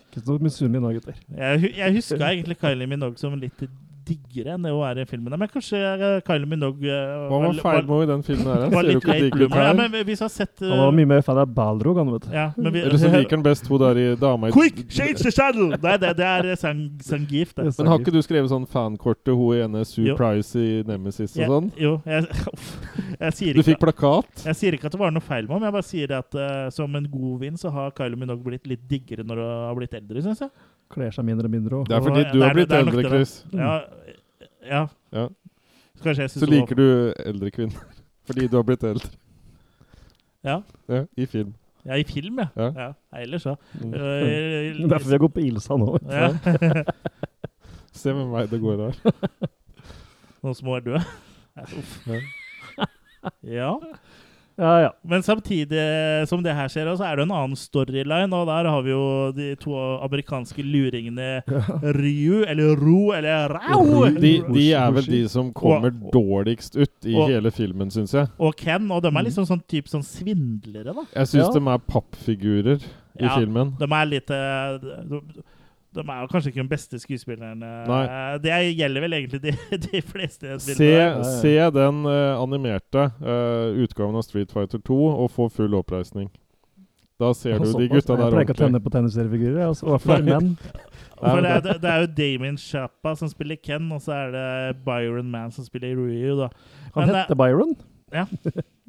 Ikke så misunnelig nå, gutter. Jeg, jeg huska egentlig Kylie Minogue som litt diggere enn det å være i filmen. Men kanskje eh, Kylie Minogue eh, Hva var feil med henne i den filmen her? var Ser du ikke digg ut. Ja, her? har sett eh, Han var mye mer fan av Balrog, han, vet du. ja, men vi, Eller så liker han best hun der i dama i Quick, change the saddle! Nei, det, det er sang, Sangeef, det. Men har ikke du skrevet sånn fankort til hun ene Sue Jo. Price i Nemesis og sånn? Jo, jeg, jeg sier Du fikk plakat? Jeg sier ikke at det var noe feil med ham, jeg bare sier at uh, som en god vind så har Kylie Minogue blitt litt diggere når hun har blitt eldre, syns jeg. Kler seg mindre og mindre. Også. Det er fordi du har blitt eldre. Chris. Ja, ja. Ja. Så kanskje jeg Så liker du eldre kvinner. Fordi du har blitt eldre. Ja. Ja, I film. Ja, i film, ja. Ja. ja. Ellers ja. Mm. Eh, Derfor vi har gått på Ilsa nå. ja. Se med meg det går her. Noen små er døde. Uff. Ja. Ja, ja. Men samtidig som det her skjer, så er det en annen storyline. Og der har vi jo de to amerikanske luringene Ryu, eller Ro, eller Rau. De, de er vel de som kommer Og- dårligst ut i og- hele filmen, syns jeg. Og Ken. Og de er liksom sånn type sånn svindlere, da. Jeg syns Ja. de er pappfigurer i Ja. filmen. De er litt eh, de, er jo kanskje ikke de beste skuespillerne. Nei. Eh, Det gjelder vel egentlig de, de fleste Se, se den uh, animerte uh, utgaven av Street Fighter 2 og få full oppreisning. Da ser du de gutta der Jeg pleier ikke å tenne på tenniseriefigurer, altså, for menn. For det, er, det- er jo Damien Chapa som spiller Ken, og så er det Byron Man som spiller Ryu, da. Han Men, heter Byron. Eh,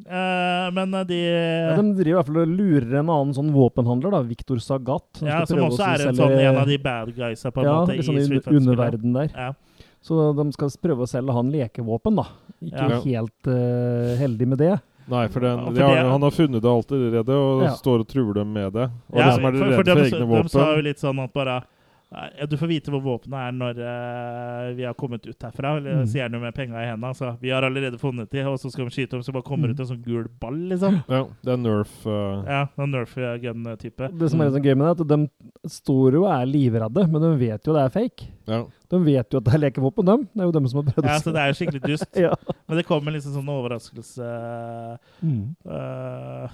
men eh, de Ja, de driver i hvert fall og lurer en annen sånn våpenhandler, da, Victor Sagat. som Ja, skal som prøve også å er en, selge- sånn, en av de bad guysa på en ja, måte liksom i i Street underverden der. Ja. Så de skal prøve å selge han lekevåpen, da. Ikke Ja. helt uh, heldig med det. Nei, for, den, Ja, for de har, det- han har funnet det allerede og Ja. står og truer dem med det. Og Ja, de som er for, redd for for, de, egne de sa jo litt sånn at bare ja, Du får vite hvor våpenet er når uh, vi har kommet ut herfra. Eller Mm. sier han jo med penga i hendene. Så vi har allerede funnet de, og så skal vi skyte dem, så bare kommer Mm. ut en sånn gul ball, liksom. Ja, det er Nerf. uh... Ja, en Nerf gun-type. Det som er litt sånn gøy med det, er at de står jo og er livredde, men de vet jo det er fake. ja. De vet jo at det er lekevåpen, dem. Det er jo dem som har prøvd Ja, så det er jo skikkelig dust. ja. Men det kommer liksom sånn overraskelse Mm. eh,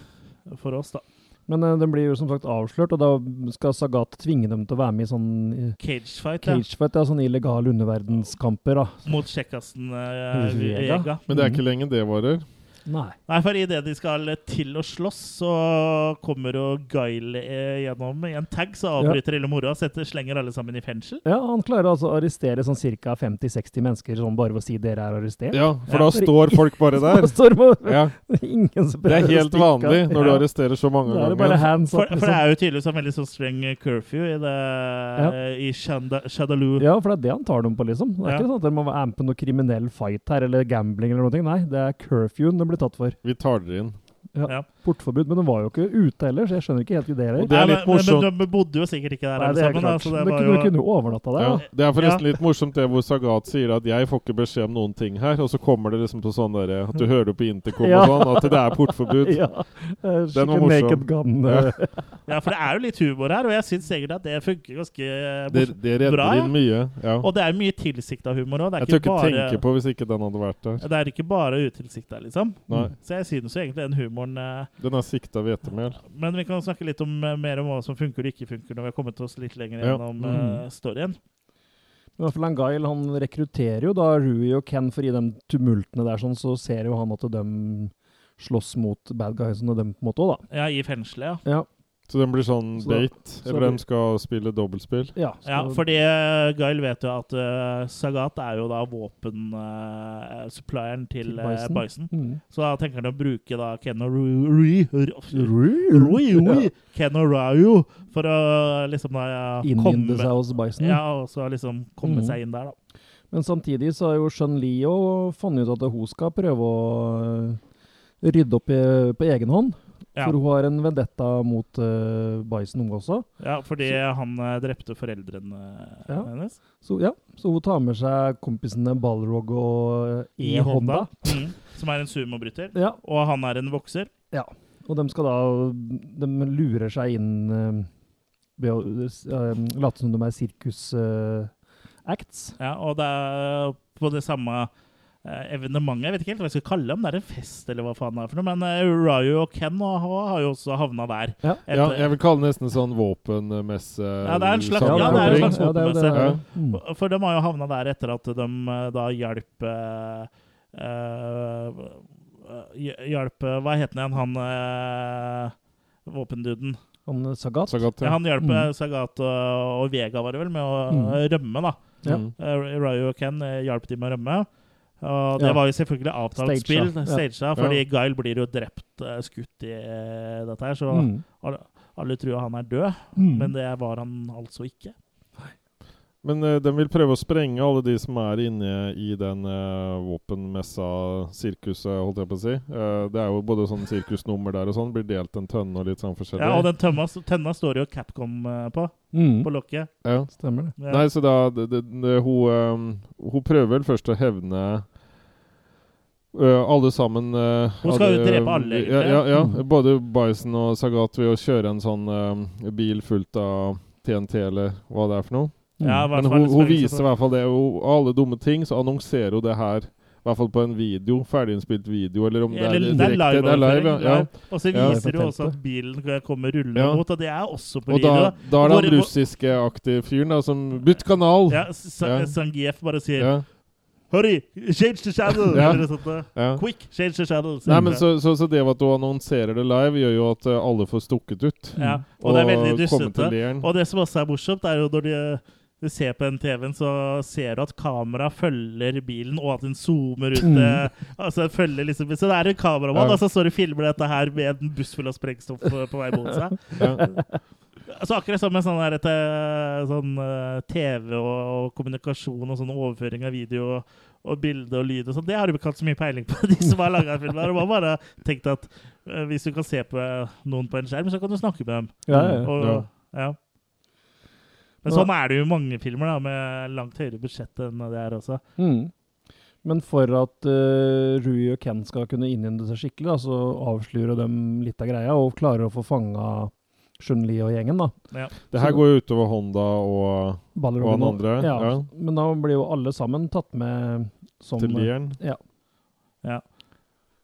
for oss, da. Men uh, den blir jo som sagt avslørt, og da skal Sagat tvinge dem til å være med i sånn uh, Cagefight, ja. cagefight, ja, sånn illegale underverdenskamper, da. Mot Tsjekkasen uh, Vega. Vega. Men det er Mhm. ikke lenge det varer. Nei. Nei, for idet de skal til å slåss, så kommer jo Guile eh, gjennom i en tag, så avbryter hele moroa, og slenger alle sammen i fengsel. Ja, han klarer altså å arrestere sånn ca. 50-60 mennesker sånn bare ved å si dere er arrestert. Ja, for Ja. da står folk bare der. Står det bare- Ja, Ingen som Det er helt vanlig når du arresterer så mange er bare ganger. hands For, up, for det liksom. er jo tydeligvis en veldig sånn streng curfew i, det, i Shanda, Shadaloo. Ja, for det er det han tar dem på, liksom. Det er Ja. ikke sånn at dere må være med på noe kriminell fight her, eller gambling eller noe. Nei, det er curfewen det blir tatt for. Vi tar dere inn. Ja. Portforbud. Men de var jo ikke ute heller, så jeg skjønner ikke helt Og her. det er litt men, morsomt. Men de bodde jo sikkert ikke der Nei, det er sammen. Altså, det men var kunne, jo, kunne jo overnatta der, Ja, da. det er forresten Ja. litt morsomt det hvor Sagat sier at 'jeg får ikke beskjed om noen ting her', og så kommer det liksom til sånn der, at du hører på intercom Ja. og sånn, at det er portforbud. Ja. Den var morsom. naked gun. Ja. eh. ja, for det er jo litt humor her, og jeg syns egentlig at det funker ganske bra. Det, det redder Bra, ja. inn mye. Ja. Og det er mye tilsikta humor òg. Jeg tør ikke bare- tenke på hvis ikke den hadde vært der. det er ikke bare utilsikta, liksom. Nei. Så jeg synes jo egentlig den humoren eh, Den er sikta hvetemel. Men vi kan snakke litt om, eh, mer om hva som funker og ikke funker når vi har kommet oss litt lenger Ja. gjennom Mm. eh, storyen. I hvert fall en Guile han rekrutterer jo da Rui og Ken, for i de tumultene der sånn, så ser jo han at de slåss mot bad guysene, dem på en måte òg, da. Ja, i fengselet, ja. Ja. Så den blir sånn Så bait. så Eller den de skal spille dobbeltspill. Ja, Ja, fordi uh, Gail vet jo at uh, Sagat er jo da våpensupplieren til, Til eh, Bison. Bison. Mm. Så da tenker han å bruke da Ken og Ryu for å liksom da Innynde seg hos Bison. Ja, og så liksom komme mm. seg inn der, da. Men samtidig så har jo Shun Leo funnet ut at hun skal prøve å rydde opp i, på egen hånd. For hun har en vendetta mot uh, Bison, unge også. Ja, fordi han eh, drepte foreldrene Ja. hennes. Så ja, så hun tar med seg kompisene Balrog og E-Honda. Honda. Mm, som er en sumobryter. Ja, Og han er en vokser. Ja. og de skal da De lurer seg inn uh, ved å uh, late som de er sirkus-acts. Ja, og det er på det samme eh, evenementet. Jeg vet ikke helt hva jeg skal kalle dem. Det er en fest, eller hva faen det er for noe. Men eh, Ryu og Ken har, har jo også havna der. Ja. Ja, jeg vil kalle det nesten sånn våpenmesse. Ja, det er en slags- ja, er en slags ja, det er det. Ja. Mm. For de har jo havna der etter at de eh, da hjalp uh, eh, Hjalp eh, Hva het han igjen, han uh, våpenduden? Han Sagat. Sagat, Ja, ja. han hjalp Mm. eh, Sagat og, og Vega, var det vel, med å Mm. eh, rømme, da. Ja. Uh, Eh, Ryu og Ken eh, hjalp de med å rømme. Og det Ja. var jo selvfølgelig avtalt Stage, spill, ja. fordi fordi Guile blir jo drept, eh, skutt i eh, dette her, så Mm. alle, alle tror han er død, Mm. men det var han altså ikke. Men uh, den vil prøve å sprenge alle de som er inne i den uh, våpenmessa, sirkuset, holdt jeg på å si. Uh, det er jo både sånn sirkusnummer der og sånn. Blir delt en tønne og litt sånn forskjellig. Ja, og den tømma, tønna står jo Capcom på, Mm. på lokket. Ja. Stemmer det. Ja. Nei, så da det, det, det, hun, um, hun prøver vel først å hevne alle sammen eh, Hun skal jo alle- drepe alle, Ja, egentlig. ja, ja. Mm. Både Bison og Sagat ved å kjøre en sånn eh, bil fullt av TNT, eller hva det er for noe. Ja, Men hun, hun viser i hvert fall det. Og alle dumme ting, så annonserer hun det her I hvert fall på en video, ferdiginnspilt video, eller om det er Eller det er direkte. Det er live, ja. ja. Og så viser ja, jo også at bilen kommer rullende Ja. mot, og det er også på Og da, video. da er det han russiske aktive fyren da, som Bytt kanal! Ja, Sangief Ja. Bare sier Ja, Hurry, change the channel! Ja. Eller sånt, ja. Quick, change the channel! Nei, men så, så, så det at du annonserer det live, gjør jo at eh, alle får stukket ut. ja. Og det er veldig leiren. Og det som også er morsomt, er jo når de, du ser på den TV-en, så ser du at kameraet følger bilen, og at den zoomer ut Mm. eh, Altså følger liksom Så det er en kameramann, Ja. og så står og filmer dette her med en buss full av sprengstoff eh, på vei mot seg. Ja. Altså Akkurat som med sånn, et, sånn eh, TV og, og kommunikasjon og sånn overføring av video og, og bilde og lyd og sånn, det har du ikke hatt så mye peiling på, de som har laga filmer. De har bare tenkt at uh, hvis du kan se på noen på en skjerm, så kan du snakke med dem. Ja, ja, ja. Og, ja. Men sånn er det jo i mange filmer, da, med langt høyere budsjett enn det er også. Mm. Men for at uh, Rui og Ken skal kunne innhente seg skikkelig, da, så avslører de litt av greia og klarer å få fanga Chun-Li og gjengen. da. Ja. Det her går jo utover Honda og, og han andre. Ja, Ja. Men da blir jo alle sammen tatt med som Til Lieren? Ja.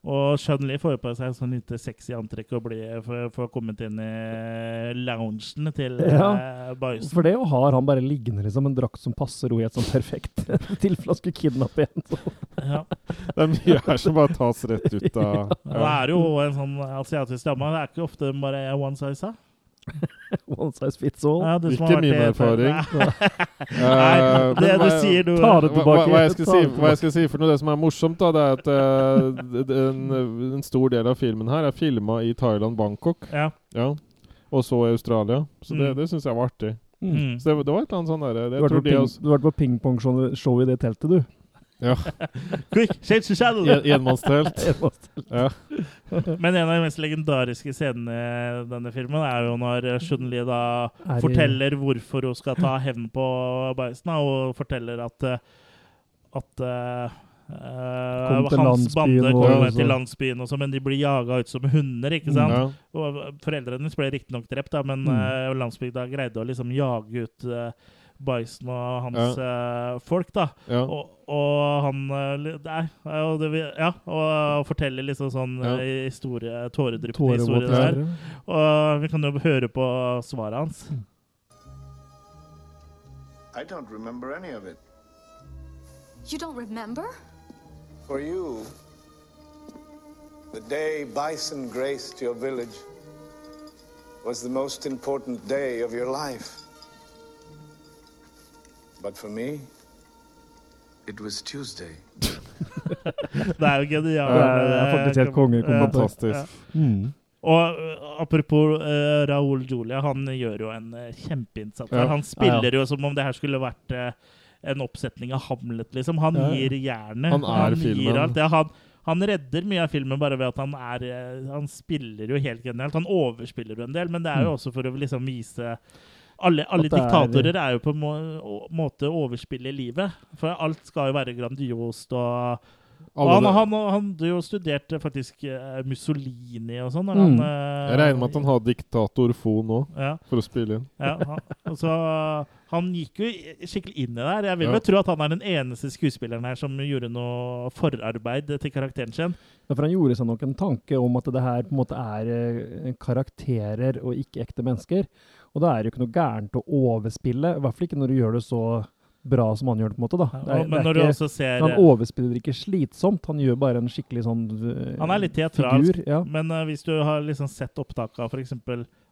Og Chun-Li får på seg sånn lite sexy antrekk og blir for, for kommet inn i loungen til Ja. eh, Bison. For det har han bare liggende, liksom. En drakt som passer henne i et sånn perfekt tilfelle han skulle kidnappe en. Så. Ja. Det er mye her som bare tas rett ut av ja. det er jo en sånn asiatisk dame. Det er ikke ofte bare one size. da. One size fits all. Ja, du Ikke min erfaring. Nei, Nei, det du sier du Ta det tilbake. hva, jeg skal si, hva jeg skal si for noe, det som er morsomt, da, det er at eh, d- en, en stor del av filmen her er filma i Thailand, Bangkok, Ja. ja. og så i Australia. Så det, Mm. det syns jeg var artig. Mm. Så det, det var et eller annet sånn derre Du Jeg har vært på ping- du på pingpongshow i det teltet, du. Ja. Quick, change the channel! En- Enmannstelt. Ja. Men en av de mest legendariske scenene i denne filmen er jo når Chun-Li da Er forteller hvorfor hun skal ta hevn på Bison, og forteller at eh, at Uh, hans bande kommer til landsbyen, også, men de blir jaga ut som hunder. ikke sant? Ja. Og Foreldrene hennes ble riktignok drept, da, men Mm. uh, landsbygda greide å liksom jage ut uh, Bison og hans eh, folk. da. Ja. Og, og han eh, Nei, og det, vi- ja, og forteller liksom sånn Ja. eh, historie, tåredryppende historie der. Og vi kan jo høre på svaret hans. I don't remember any of it. You don't remember? For you, the day Bison graced your village was the most important day of your life. But for me, it was Tuesday. Det er jo genialt. Ja, det er faktisk helt konge. Mm. Og uh, apropos uh, Raúl Julia, han gjør jo en uh, kjempeinnsats. Ja. Han spiller jo som om det her skulle vært uh, en oppsetning av Hamlet, liksom. Han Ja, ja. gir jernet. Han er han filmen. alt. Ja, han, han redder mye av filmen bare ved at han er uh, Han spiller jo helt genialt. Han overspiller jo en del, men det er jo også for å liksom vise alle, alle diktatorer er jo på en må, måte å i livet. For alt skal jo være grandiost og og han, han, han hadde jo studert faktisk eh, Mussolini og sånn. Mm. eh, Jeg regner med at han har diktatorfon nå, ja, for å spille inn. ja, han, og så, han gikk jo skikkelig inn i det her. Jeg vil Ja. vel tro at han er den eneste skuespilleren her som gjorde noe forarbeid til karakteren sin. Ja, for han gjorde seg nok en tanke om at det her på en måte er eh, karakterer og ikke ekte mennesker. Og da er det jo ikke noe gærent å overspille, i hvert fall ikke når du gjør det så bra som han gjør det. på en måte da. Det er, men det når ikke, du også ser han overspiller ikke slitsomt, han gjør bare en skikkelig sånn eh, Han er litt teatralsk. figur. Ja. Men uh, hvis du har liksom sett opptak av f.eks.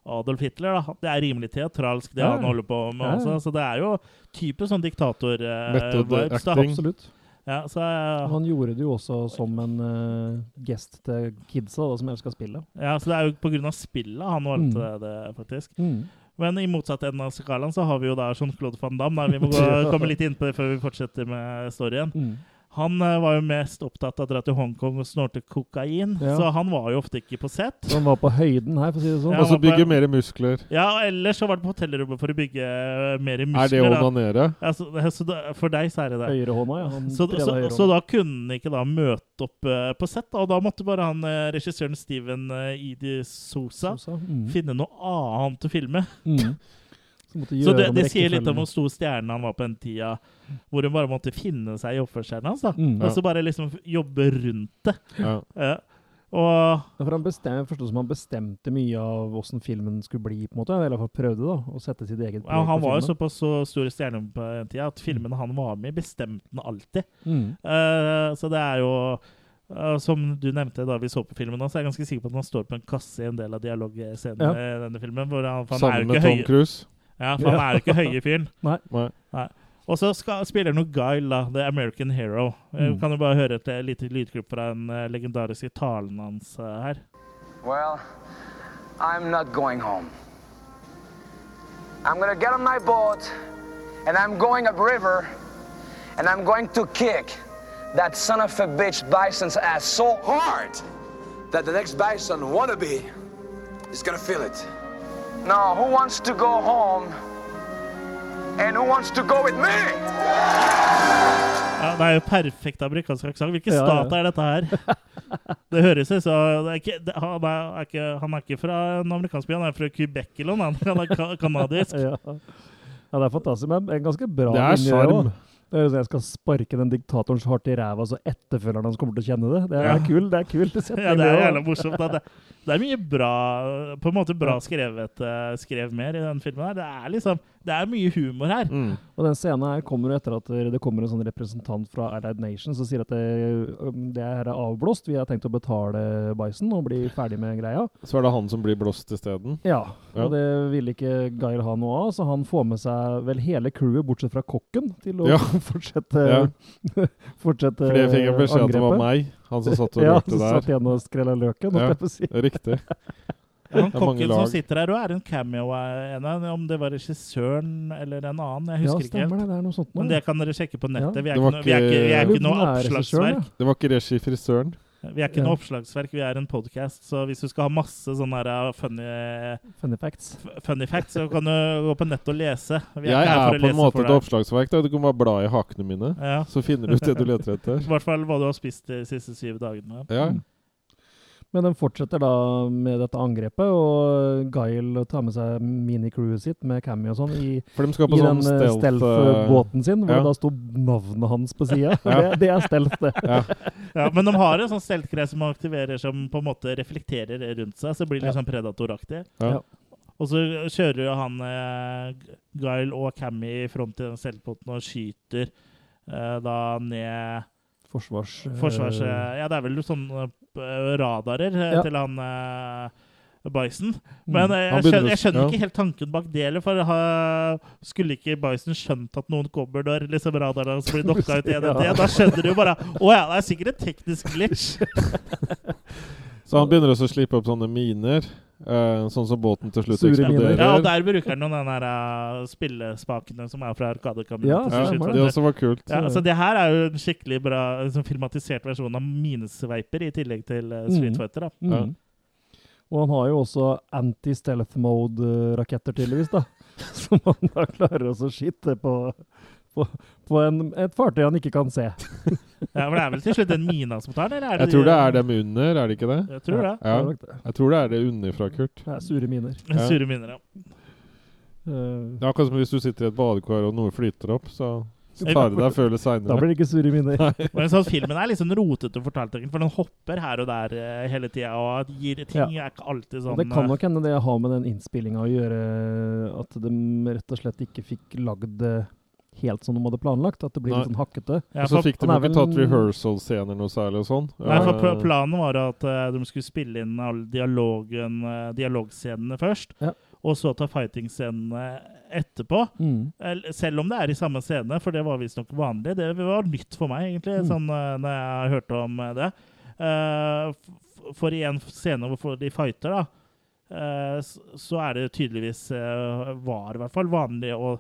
Adolf Hitler, da, det er rimelig teatralsk, det Ja. han holder på med Ja. også. Så det er jo type sånn Method diktator-vibes. da. Absolutt. ja, så, uh, Han gjorde det jo også som en uh, gest til kidsa da, som elsker spillet. ja, så det er jo av spillet han valgte Mm. det, faktisk. Mm. Men i motsatt ende av skalaen så har vi jo da Jean-Claude van Damme. Da. Vi må gå, komme litt inn på det før vi fortsetter med storyen. Mm. Han eh, var jo mest opptatt av å dra til Hongkong og snorte kokain, Ja. så han var jo ofte ikke på sett. Så han var på høyden her, for å si det sånn. Ja, Og så bygge mer muskler. Ja, og ellers så var det på hotellrommet for å bygge mer muskler. Er det onanere? Ja, så, så da, for deg så er det det. Høyrehånda, ja. Han Så, så, høyrehånda. så da kunne han ikke da møte opp uh, på sett, og da måtte bare han uh, regissøren Steven uh, Idi Sosa Sosa. Mm. finne noe annet å filme. Mm. Så, måtte Så det, det sier litt om hvor stor stjerne han var på den tida, hvor hun bare måtte finne seg i oppførselen hans. da. Mm. Og så bare liksom jobbe rundt det. Ja. Ja. Og for han bestem, forstod som han bestemte mye av åssen filmen skulle bli, på en måte. Eller i hvert fall prøvde da, å sette sitt eget ja, han var jo såpass så stor stjerne på den tida at filmene han var med i, bestemte han alltid. Mm. Uh, så det er jo uh, Som du nevnte da vi så på filmen, så er jeg ganske sikker på at han står på en kasse i en del av dialogscenene Ja. i denne filmen. Hvor han, for han er Sammen med Tom høye, Cruise. ja, for han er jo ikke høye fyren. Nei. Nei. Og så spiller jo Guile, da, The American Hero. Mm. Vi Kan jo bare høre et eh, lite lydklipp fra den eh, legendariske talen hans eh, her? Well, I'm not going home. I'm gonna get on my boat and I'm going upriver and I'm going to kick that son of a bitch bison's ass so hard that the next bison wannabe is gonna feel it. Now, who wants to go home and who wants to go with me? Ja, Det er jo perfekt amerikansk aksent. Hvilken Ja, ja. stat er dette her? Det høres ut som han, er, ikke, han er ikke fra en amerikansk by, han er fra Quebec eller noe. Han er canadisk. kanadisk. Ja. ja, det er fantastisk. Men en ganske bra Det er sjarm. Sånn Jeg skal sparke den diktatoren så hardt i ræva, så etterfølgeren hans kommer til å kjenne det. Det er Ja. kul, det er kult. Det, Ja, det er jævla morsomt. Det, det er mye bra På en måte bra skrevet eh, skrev mer i den filmen her. Det er liksom Det er mye humor her. Mm. Og den scenen her kommer jo etter at det kommer en sånn representant fra Allied Nation som sier at det, um, det her er avblåst, vi har tenkt å betale Bison og bli ferdig med greia. Så er det han som blir blåst isteden. Ja, Ja. og det vil ikke Guile ha noe av, så han får med seg vel hele crewet, bortsett fra kokken, til å Ja. fortsette, fortsette Fordi jeg fikk beskjed om at det var meg, han som satt og Ja, han som satt igjen og skrella løken, holdt Ja. jeg på å si. Riktig. Han er kokken som sitter her, og er en cameo en av Om det var regissøren eller en annen. Jeg Ja, ikke helt. det. Det er noe sånt. Men det kan dere sjekke på nettet. Vi, er ikke vi, er ikke, vi er ikke- ikke noe er oppslagsverk. Det var ikke regi frisøren. Vi er ikke Ja. noe oppslagsverk, vi er en podkast. Så hvis du skal ha masse sånne her uh, funny, Funny facts. funny facts, så kan du gå på nett og lese. Vi Jeg ikke her er på en måte et oppslagsverk. Da. Du kan bare bla i hakene mine, Ja. så finner du ut det du leter etter. I hvert fall hva du har spist de siste syv dagene. Ja. Men de fortsetter da med dette angrepet, og Guile tar med seg minicrewet sitt med Cammy og sånn i, de i sånn den eh, stealth stealth-båten sin, hvor ja. det da sto navnet hans på sida. Ja. det, det er stealth, det. Ja. Ja, men de har en sånn steltgreie som aktiverer som på en måte reflekterer rundt seg, så blir det litt sånn predatoraktig. Ja. Og så kjører jo han eh, Guile og Cammy i front i den steltbåten og skyter eh, da ned Forsvars... eh, forsvars... Ja, det er vel sånn eh, radarer eh, Ja. til han eh, Bison. Mm. Men eh, Han jeg skjønner, jeg skjønner ja. ikke helt tanken bak det heller. For ha, skulle ikke Bison skjønt at noen kommer når liksom radaren hans blir dokka ut i NNT? Da skjønner du jo bare Å ja, det er sikkert et teknisk glitch. Så han begynner også å slippe opp sånne miner, eh, sånn som båten til slutt Sure miner. eksploderer. Ja, og der bruker han noen den der uh, spillespakene som er fra Arkadekammeret. Ja, det også var kult. Ja, så det her er jo en skikkelig bra liksom, filmatisert versjon av minesveiper, i tillegg til uh, Street Mm. Fighter. Da. Mm. Mm. Og han har jo også anti-stealth mode-raketter, tydeligvis, da. Som han da klarer å skyte på, på, på en, et fartøy han ikke kan se. Ja, for det er vel til slutt den mina som tar den? eller er Jeg tror det er dem under, er det ikke det? Jeg tror det. Ja, jeg tror det er det underfra, Kurt. Det er sure miner. Ja. Sure miner, ja. Uh, Det er akkurat som hvis du sitter i et badekar og noe flyter opp, så tar det deg før eller da blir det ikke sure miner. Men sånn, Filmen er litt sånn rotete fortalt, for den hopper her og der uh, hele tida. Og gir ting Ja. er ikke alltid sånn Og det kan eh, nok hende det har med den innspillinga å gjøre at de rett og slett ikke fikk lagd det helt som de hadde planlagt. At det blir Nei. litt sånn hakkete. ja, Og så fikk de ikke ikke tatt rehearsal-scener noe særlig og sånn. Nei, for pl- Eh, Planen var at uh, de skulle spille inn alle dialogen, uh, dialogscenene først, Ja. og så ta fighting-scenene etterpå. Mm. Selv om det er i samme scene, for det var visstnok vanlig. Det var nytt for meg, egentlig, Mm. sånn, når jeg hørte om det. Eh, for i en scene hvor de fighter, da, eh, så er det tydeligvis Var i hvert fall vanlig å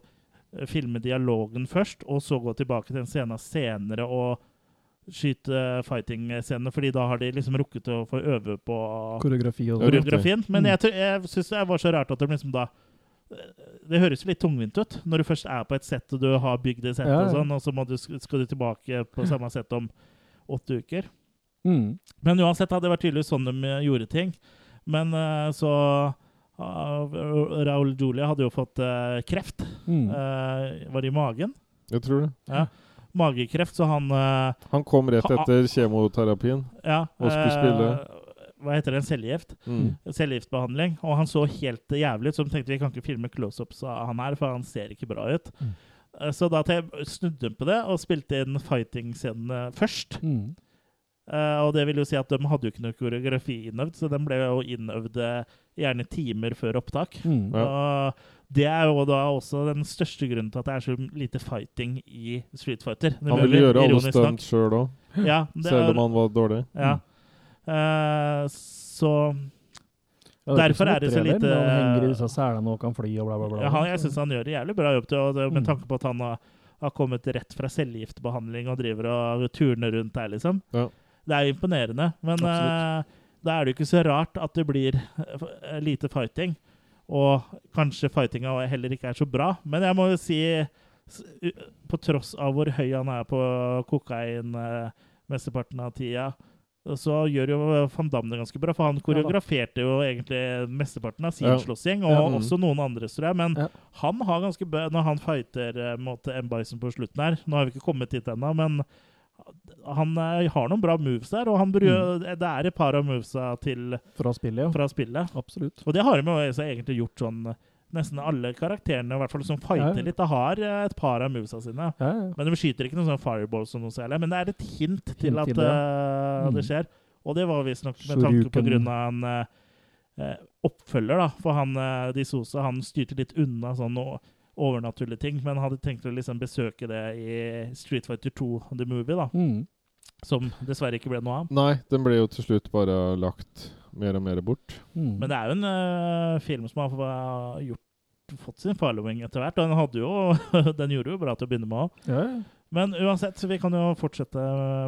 filme dialogen først, og så gå tilbake til den scenen senere og skyte fighting-scenene, fordi da har de liksom rukket å få øve på Koreografi og koreografien. Men Mm. jeg, tror- jeg syns det var så rart at de liksom da Det høres litt tungvint ut når du først er på et sett og du har bygd det settet, Ja, ja. og sånn, og så du, skal du tilbake på samme sett om åtte uker. Mm. Men uansett, hadde det vært tydeligvis sånn de eh, gjorde ting. Men eh, så Raúl Julia hadde jo fått eh, kreft. Mm. Eh, var det i magen? Jeg tror det. Ja. Magekreft, så han uh, Han kom rett Ha- etter kjemoterapien. Ja. Og skulle spille. Hva heter det? En cellegift? Mm. Cellegiftbehandling. Og han så helt jævlig ut, så de tenkte vi kan ikke filme close-ups av han her, for han ser ikke bra ut. Mm. Eh, Så da snudde hun på det og spilte inn fighting-scenene først. Mm. Eh, og det vil jo si at de hadde jo ikke noe koreografi innøvd, så den ble jo innøvd gjerne timer før opptak. Mm. Ja. Og det er jo da også den største grunnen til at det er så lite fighting i Street Fighter. Det Han ville gjøre alle stunt sjøl òg, Ja, selv om han var dårlig. Ja. Uh, så Ja, Derfor er det så lite- Han henger i disse selene og kan fly og bla, bla, bla. ja, han, jeg syns han gjør det jævlig bra jobb, til, og det, med Mm. tanke på at han har, har kommet rett fra cellegiftbehandling og driver og turner rundt der, liksom. Ja. Det er imponerende. Men eh, da er det jo ikke så rart at det blir eh, lite fighting. Og kanskje fightinga heller ikke er så bra. Men jeg må jo si, på tross av hvor høy han er på kokain eh, mesteparten av tida, så gjør jo Van Damme det ganske bra. For han koreograferte jo egentlig mesteparten av sin Ja. slåssgjeng, og Ja. Mm. også noen andres, tror jeg. Men Ja. han har ganske bra når han fighter eh, mot M. Bison på slutten her. Nå har vi ikke kommet dit ennå, men han eh, har noen bra moves der. Og han bru- det er et par av movesa til Fra spillet, ja. fra spillet. Absolutt. Og det har de jo egentlig gjort sånn Nesten alle karakterene i hvert fall som fighter Ja, litt, da har eh, et par av movesa sine. Ja. Men de skyter ikke noen sånn fireballs som noe særlig. Men det er et hint til Hint at til det, Uh, Mm. det skjer. Og det var visstnok med tanke på grunn av en eh, oppfølger, da. For han uh, Sosa han styrte litt unna sånn o- overnaturlige ting, men hadde tenkt å liksom besøke det i Street Fighter 2 The Movie, da. Mm. Som dessverre ikke ble noe av. Nei, den ble jo til slutt bare lagt mer og mer bort. Mm. Men det er jo en uh, film som har gjort, fått sin following etter hvert. Og den, hadde jo, den gjorde jo bra til å begynne med òg. ja, ja. Men uansett, så vi kan jo fortsette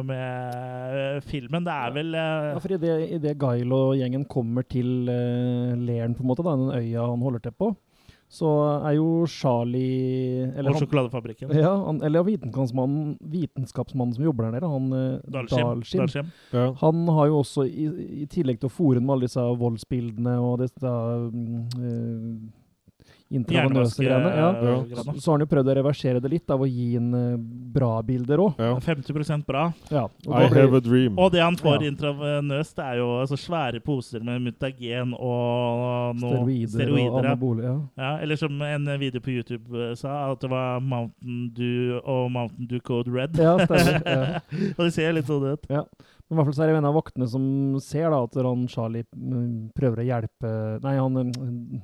med eh, filmen. Det er vel uh, Ja, for idet i det Guile og gjengen kommer til uh, leiren, på en måte, da, den øya han holder til på, så er jo Charlie Eller, Og han, sjokoladefabrikken. ja, han, eller vitenskapsmannen, vitenskapsmannen som jobber der nede, han uh, Dalskim. Ja. Han har jo også, i, i tillegg til å fòre med alle disse voldsbildene og disse eh, intravenøse greiene, ja, Hjernevaskegrana. så har han jo prøvd å reversere det litt av å gi inn eh, bra bilder òg. Ja. 50% bra. Ja, og I blir- have a dream. Og det han får Ja. intravenøst, det er jo altså, svære poser med mutagen og noe steroider, steroider og anabole. Ja. Ja, eller som en video på YouTube eh, sa, at det var Mountain Dew og Mountain Dew Code Red. Ja, stemmer, ja. og det ser litt sånn ut. Men i hvert fall så er det en av vaktene som ser da at han Charlie mm, prøver å hjelpe Nei, han mm,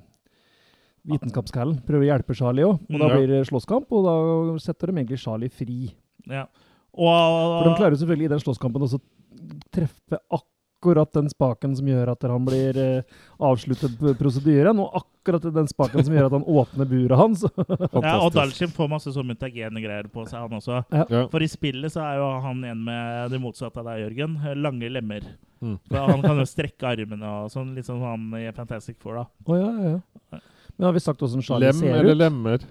Vitenskapskallen prøver å hjelpe Charlie òg, og da Ja. blir det slåsskamp, og da setter de egentlig Charlie fri. Ja. For de klarer selvfølgelig i den slåsskampen også å treffe akkurat den spaken som gjør at han blir eh, avsluttet prosedyren, og akkurat den spaken som gjør at han åpner buret hans. ja, og Fantastisk. Får masse sånn mutagene greier på seg, han også. Ja. For i spillet så er jo han en med det motsatte av deg, Jørgen. Lange lemmer. Mm. Han kan jo strekke armene og sånn, litt sånn han i Fantastic Four, da. Oh, ja, ja, ja. Men har vi sagt hvordan Charlie Lem ser eller ut? lemmer?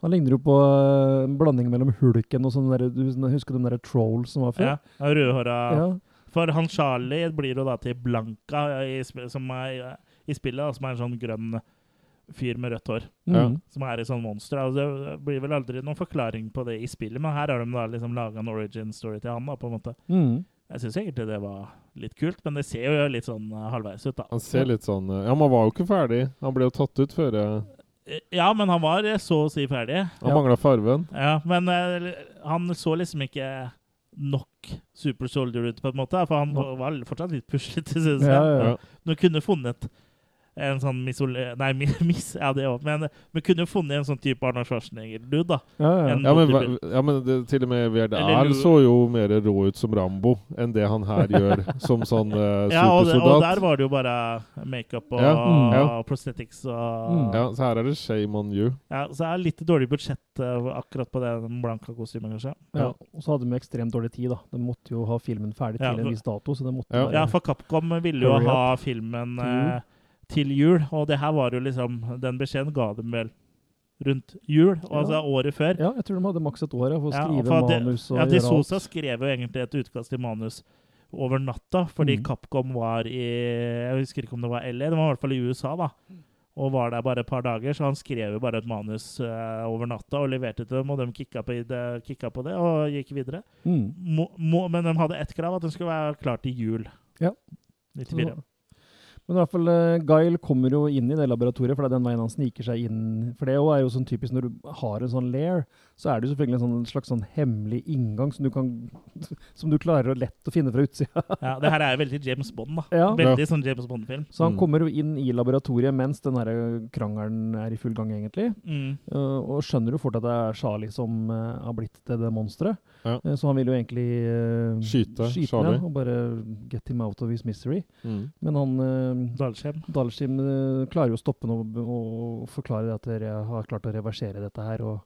Han ligner jo på eh, en blanding mellom hulken og sånn der, du husker den der Troll som var før? Ja, Rødhåra. Ja. For han Charlie blir jo da til Blanka i, som er, i spillet, da, som er en sånn grønn fyr med rødt hår. Mm. Som er i sånn monster. Altså, det blir vel aldri noen forklaring på det i spillet, men her har de da liksom laga en origin story til han, da, på en måte. Mm. Jeg syns egentlig det var litt kult, men det ser jo litt sånn eh, halvveis ut, da. Han ser litt sånn Ja, Ja, han var jo ikke ferdig. Han ble jo tatt ut før eh, Eh, Ja, men han var eh, så å si ferdig. Han Ja. mangla farven. Ja, men eh, han så liksom ikke nok Super Soldier ut, på en måte. For han var fortsatt litt puslete, syns jeg. Ja, ja, ja. Ja. Du kunne funnet en sånn misole... Nei, mi- miss, ja, det òg. Men vi kunne jo funnet en sånn type Arnold Schwarzenegger-dude, da. Ja, ja. Ja, men, hva- ja, men det, til og med Verd Al så jo mer rå ut som Rambo enn det han her gjør som sånn supersoldat Ja, og, og der var det jo bare makeup og, Ja, mm, ja. og prosthetics og Mm. Ja, så her er det shame on you. Ja, Så er det litt dårlig budsjett uh, akkurat på den blanka kostymen, kanskje. Ja, og så hadde de ekstremt dårlig tid, da. De måtte jo ha filmen ferdig Ja, til en viss dato, så det måtte Ja. bare Ja, for Capcom ville jo ha filmen eh, til jul, og det her var jo liksom Den beskjeden ga dem vel rundt jul, altså året før. Ja, jeg tror de hadde maks et år ja, for å skrive for det- manus og Ja, De gjøre alt. Sosa skrev jo egentlig et utkast til manus over natta, fordi Mm. Capcom var i Jeg husker ikke om det var LA, det var i hvert fall i USA, da. og var der bare et par dager, så han skrev jo bare et manus uh, over natta og leverte til dem, og de kicka på, det, kicka på det og gikk videre. Mm. Må, må, men de hadde ett krav, at den skulle være klar til jul. Ja. 94. Så- Men i hvert fall, eh, Guile kommer jo inn i det laboratoriet, for det er den veien han sniker seg inn. For det er jo sånn typisk når du har en sånn lair, så er det jo selvfølgelig en sånn, slags sånn hemmelig inngang som du, kan, som du klarer å lett å finne fra utsida. Ja, det her er veldig James Bond, da. Ja. Veldig sånn James Bond-film. Så han Mm. kommer jo inn i laboratoriet mens den her krangelen er i full gang, egentlig. Mm. Uh, og skjønner jo fort at det er Charlie som uh, har blitt det, det monsteret. Ja. Uh, så han vil jo egentlig uh, Skyte skyte Charlie. ned og bare get him out of his misery. Mm. Men han uh, Dalsheim uh, klarer jo å stoppe ham og, og forklare at dere har klart å reversere dette her, og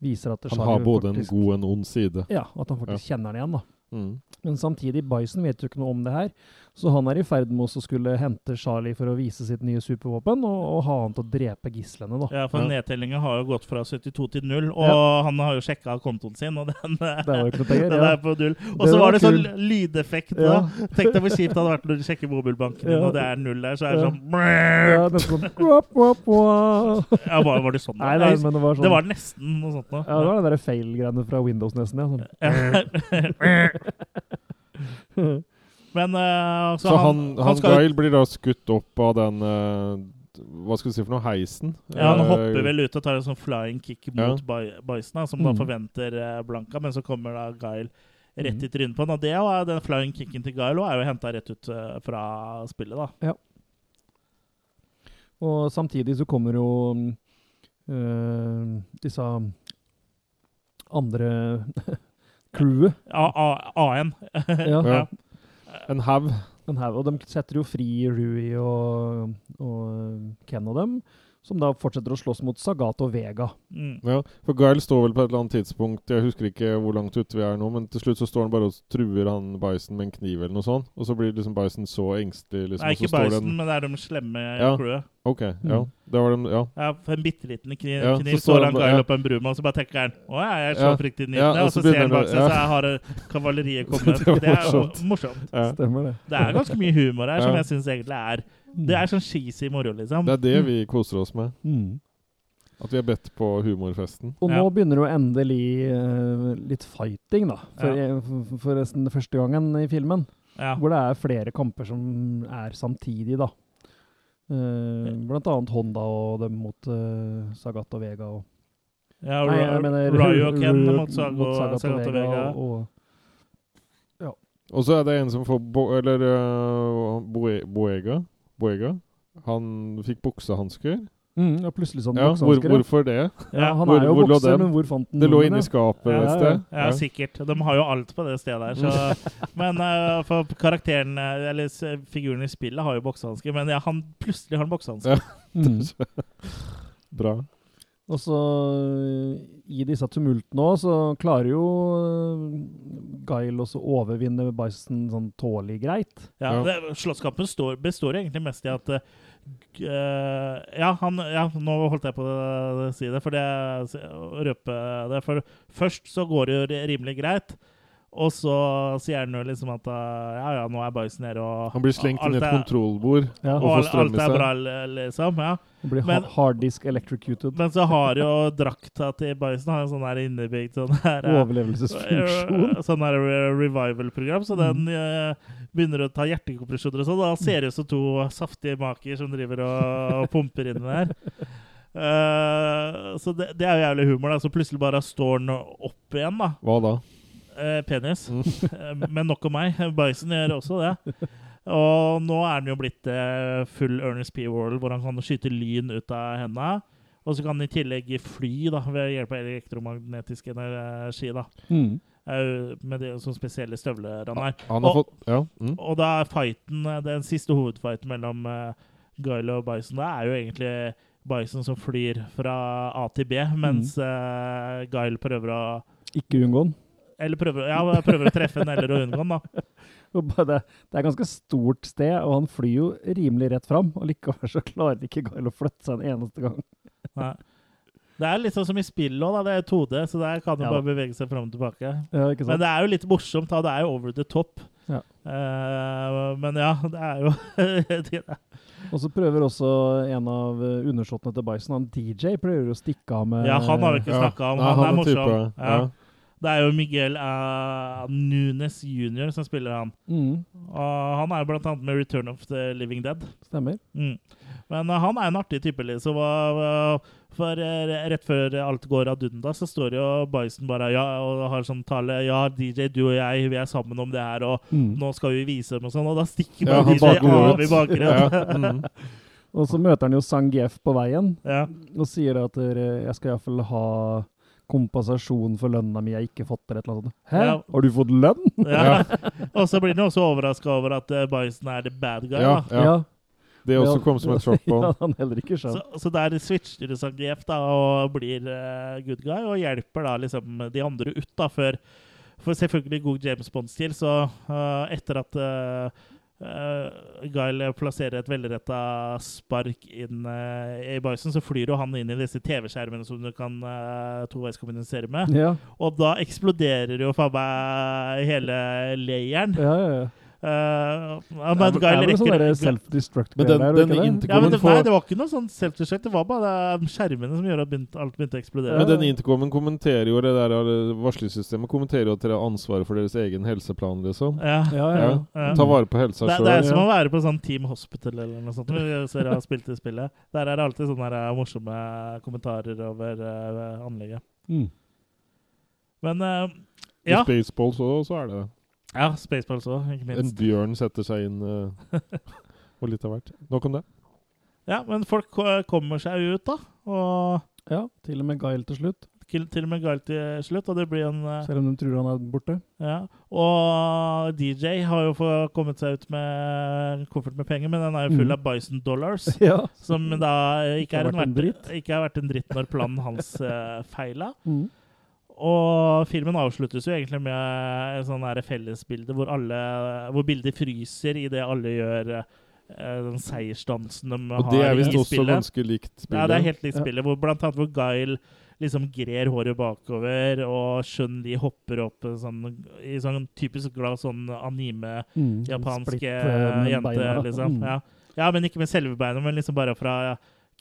viser at Han har både en god og en ond side. Ja, at han faktisk kjenner den igjen, da. Mm. Men samtidig, Bison vet jo ikke noe om det her, så han er i ferd med å skulle hente Charlie for å vise sitt nye supervåpen, og, og ha han til å drepe gislene, da. Ja, for Ja. nedtellinga har jo gått fra 72 til 0, og han har jo sjekka kontoen sin, og den, Det var jo ikke noe penger. den Ja. er på null. Og så var var det sånn lydeffekt. Ja. da. Tenk deg hvor kjipt det hadde vært når du sjekker mobilbanken din, Ja. og det er null der, så er det Ja. sånn Ja, sånn wap, wap, wap. Ja, var, var det sånn? Nei, nei, men det var sånn det var nesten noe sånt noe. Ja, det var den der fail-greiene fra Windows, nesten. Ja. Sånn. Men uh, så, Så han, han, han, Guile blir da skutt opp av den uh, Hva skal vi si for noe? Heisen? Ja, Han Eh, hopper vel ut og tar en sånn flying kick mot Ja. Bi- Bison, som som da Mm. forventer Blanka, Blanca, men så kommer da Gail rett Mm. i trynet på han. Og det er den flying kicken til Gail og er jo henta rett ut eh, fra spillet, da. Ja. Og samtidig så kommer jo mm, øh, disse andre crewet. A A A1. Ja. Ja. En haug. Og de setter jo fri Rui og, og Ken og dem, som da fortsetter å slåss mot Sagat og Vega. Mm. Ja, for Guile står vel på et eller annet tidspunkt Jeg husker ikke hvor langt ute vi er nå, men til slutt så står han bare og truer han Bison med en kniv eller noe sånt. Og så blir liksom Bison så engstelig, liksom. Nei, og så ikke står Bison, den- men det er de slemme i Ja. crewet. OK. Ja. Mm. Det var dem, ja. Ja, for en bitte liten kniv, Ja, kniv så står han Guile ja. opp en bru og så bare tenker han Å ja, jeg er slår ja. fryktelig Ja, Ja, og så, ser han bak seg, ja. så har kavaleriet kommet. Det det er morsomt. morsomt. ja. Stemmer det. Det er ganske mye humor her som Ja. jeg syns egentlig er Det er sånn cheesy moro, liksom. Det er det vi koser oss med. Mm. At vi er bedt på humorfesten. Og nå Ja. begynner det jo endelig uh, litt fighting, da. For, for, forresten første gangen i filmen. Ja. Hvor det er flere kamper som er samtidig, da. Uh, blant annet Honda og dem mot uh, Sagat og Vega. Og, Ja, Nei, jeg mener Ryoken og Ken mot Sagat, og Sagat Sagat og Vega. og, Og så er det en som får bo Eller uh, Boe Boega. Boega. Han fikk buksehansker. mm, ja, plutselig sånn Ja, hvor, hvorfor det? Ja, han Hvor- er jo hvor lå bokser, den? men hvor fant den? Det lå inni skapet Ja, et ja, sted. Ja, sikkert. De har jo alt på det stedet der. Men uh, for karakteren, eh, eller figuren i spillet, har jo boksehansker. Men ja, han plutselig har han boksehansker. Ja. Mm. Bra. Og så øh, i disse tumultene òg, så klarer jo øh, Guile også å overvinne Bison sånn tålelig greit. Ja, Ja. det, Slåsskampen står, består egentlig mest i at uh, eh, ja, han, ja, nå holdt jeg på å si det, for det røper røpe det. For først så går det jo rimelig greit. Og så sier han jo liksom at eh, ja, ja, nå er Bison her, og Han blir slengt inn i et kontrollbord Ja. og og får alt, seg. alt er bra, liksom. Ja. Han blir Men- harddisk electrocuted. Men så har jo drakta til Bison har en sånn her innebygd sånn her eh, Overlevelsesfunksjon. eh, Sånn her eh, revival-program, så den mm. begynner å ta hjertekompresjoner og sånn. Da ser det ut som to saftige maker som driver og, og pumper inn der. Uh, så det, det er jo jævlig humor. da Så plutselig bare står den opp igjen, da. Hva da? Eh, penis. Mm. Eh, Men nok om meg. Bison gjør også det. Og nå er den jo blitt eh, full Ernest P. World, hvor han kan skyte lyn ut av hendene. Og så kan han i tillegg fly da, ved hjelp av elektromagnetisk energi. da Mm. Eh, Med de sånne spesielle støvler han har. Han Og- fått Ja. Mm. Og da er fighten, eh, den siste hovedfighten mellom uh, Guile og Bison, det er jo egentlig Bison som flyr fra A til B, mens eh, Guile prøver å Ikke unngå den. Eller prøver, ja, prøver å treffe den eller å unngå den, da. Det, det er ganske stort sted, og han flyr jo rimelig rett fram. Og likevel så klarer ikke Guile å flytte seg en eneste gang. Nei. Det er litt sånn som i spillet òg, det er 2D, så der kan du Ja bare bevege seg fram og tilbake. Ja, ikke sant? Men det er jo litt morsomt, da. Det er jo over the top. Ja. Uh, men ja, det er jo det er- Og så prøver også en av undersåttene til Bison, han DJ, prøver å stikke av med Ja, han har vi ikke snakka om. Nei, Han, er morsom. Ja. Ja. Det er jo Miguel uh, Nunes jr. som spiller han. Mm, Og han er jo blant annet med Return of the Living Dead. stemmer. Mm. Men uh, han er en artig type. Liksom. Og, uh, for uh, rett før alt går ad undas, så står jo Bison bare ja, og har sånn tale Ja, DJ, du og jeg, vi er sammen om det her, og Mm. nå skal vi vise dem og sånn. Og da stikker bare ja, DJ av i bakgrunnen. Ja, mm. Og så møter han jo Sang GF på veien, Ja. og sier at eh, jeg skal iallfall ha kompensasjon for lønna mi jeg ikke fått, eller et eller annet. Hæ? Ja. Har du fått lønn? Ja. og så blir han også overraska over at uh, Bison er the bad guy. Ja, da. ja. Det også kom som et sjokk på ja, han. heller ikke Så, skjønt. så der switcher Zangief da og blir uh, good guy og hjelper da liksom de andre ut da før For selvfølgelig god James Bond-stil, så uh, etter at uh, Guile plasserer et veldig spark inn uh, i Bison, så flyr jo han inn i disse TV-skjermene som du kan uh, toveiskommunisere med. Ja, Og da eksploderer jo faen meg hele leiren. ja, ja. ja. Uh, ja, men er er vel sånn self-destruct Men den, den, er det ja, men nei, det var ikke noe sånn self-destruct. Det var bare skjermene som gjorde at begynt, alt begynte å eksplodere. Men den intercomen kommenterer jo det der varslingssystemet kommenterer jo at dere har ansvaret for deres egen helseplan, liksom. Ja. Ja, ja, ja. Ja. Ta vare på helsa Det, det er sjøl. som å være på sånn Team Hospital eller noe sånt. Hvis dere har spilt det spillet. Der er det alltid sånne her morsomme kommentarer over uh, anlegget. Mm. Men eh, I ja. Spaceballs òg, så er det det ja, Spaceballs òg, ikke minst. En bjørn setter seg inn uh, og litt av hvert. Nok om det. Ja, men folk kommer seg ut, da. Og ja, til og med Gail til slutt. til, til og med Gail til slutt. Og det blir en uh, Selv om de tror han er borte. Ja, og DJ har jo fått kommet seg ut med en koffert med penger, men den er jo full mm. av Bison dollars. Ja. Som da ikke, ikke, har en vært en verdt, ikke har vært en dritt når planen hans uh, feila. Mm. Og filmen avsluttes jo egentlig med et sånn fellesbilde hvor, alle, hvor bildet fryser idet alle gjør eh, den seiersdansen de har i spillet. Og det er visst også spillet. ganske likt spillet. Ja, det er helt likt Ja. spillet. Hvor, blant annet hvor Guile liksom grer håret bakover, og Shun Li hopper opp sånn, i sånn typisk glad sånn anime Mm. japansk Splitt, eh, eh, jente, beina, liksom. Mm. Ja. ja, men ikke med selve beina, men liksom bare fra ja,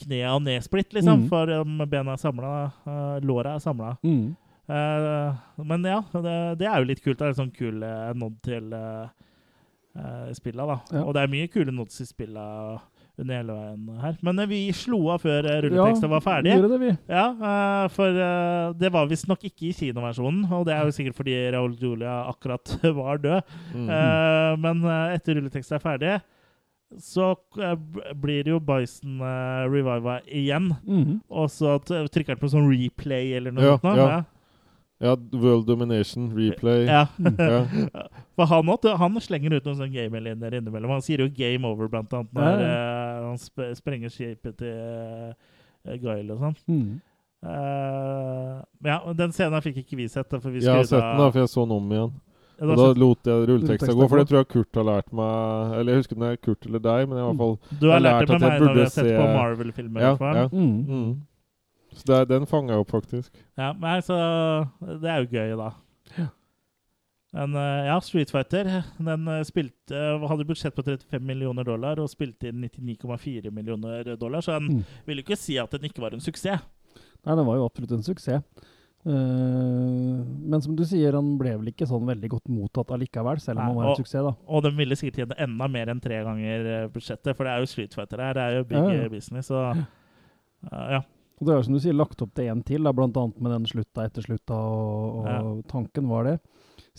knea og nedsplitt, liksom. Mm. For um, bena er samla, uh, låra er samla. Mm. Eh, men ja, det, det er jo litt kult. Det er en sånn kul uh, nod til uh, uh, spilla, da. Ja. Og det er mye kule nods i spilla under hele veien her. Men eh, vi slo av før rulleteksten rulleteksten var ferdig. Gjorde det, vi. Ja, eh, for eh, det var visstnok ikke i kinoversjonen, og det er jo sikkert fordi Raoul Julia akkurat var død. Mm. Eh, men eh, etter rulleteksten er ferdig, så eh, blir det jo Bison uh, reviva igjen. Mhm. Og så trykker han på sånn replay eller noe Ja, sånt. Ja, ja. Ja, World Domination, replay. Ja. Ja. For han, også, han slenger ut noen sånne gamelinjer innimellom. Han sier jo 'game over', blant annet, når Ja, uh, han sp sprenger skipet til uh, Guile og sånn. Mm. Uh, ja, den scenen fikk ikke vi sett. For vi Jeg har sett den, da, for jeg så den om igjen. Ja, Og da lot jeg rulleteksta gå, for det tror jeg Kurt har lært meg Eller jeg husker om det er Kurt eller deg, men i hvert fall du har lært lært det med meg når vi har sett se- på Marvel-filmer. Ja, ja. Mm. mm. Så det den fanga jeg opp, faktisk. Ja, nei, så det er jo gøy, da. Men eh, ja, Street Fighter den eh, spilte, hadde budsjett på 35 millioner dollar og spilte inn 99,4 millioner dollar, så den Mm. vil jo ikke si at den ikke var en suksess. Nei, den var jo absolutt en suksess. Uh, men som du sier, han ble vel ikke sånn veldig godt mottatt allikevel, selv om Nei, han var en og- suksess, da. Og den ville sikkert tjene enda mer enn tre ganger eh, budsjettet, for det er jo Street Fighter her, det er jo big Ja, ja. eh, business, så uh, ja. Og det er som du sier, lagt opp til en til, da, blant annet med den slutta etter slutta, og, og tanken var det.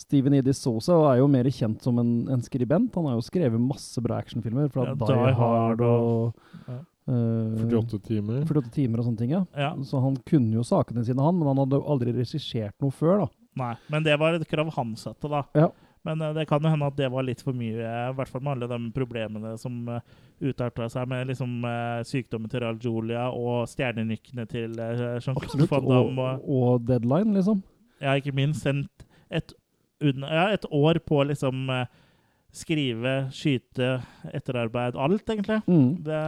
Steven Edis Sosa er jo mer kjent som en, en skribent. Han har jo skrevet masse bra actionfilmer, fra Ja, Die, Die Hard og, og ja. uh, 48 timer. 48 timer og sånne ting, ja. ja. Så han kunne jo sakene sine, han, men han hadde jo aldri regissert noe før, da. Nei, men det var et krav han satte, da. Ja. Men eh, det kan jo hende at det var litt for mye, eh, i hvert fall med alle de problemene som uh, utarta seg med liksom eh, sykdommen til Ral Julia og stjernenykkene til uh, Jean-Claude. Van Damme. Og, og Deadline, liksom. ja, ikke minst Sendt et, ja, et år på liksom eh, skrive, skyte, etterarbeid, alt, egentlig. Mm. Det,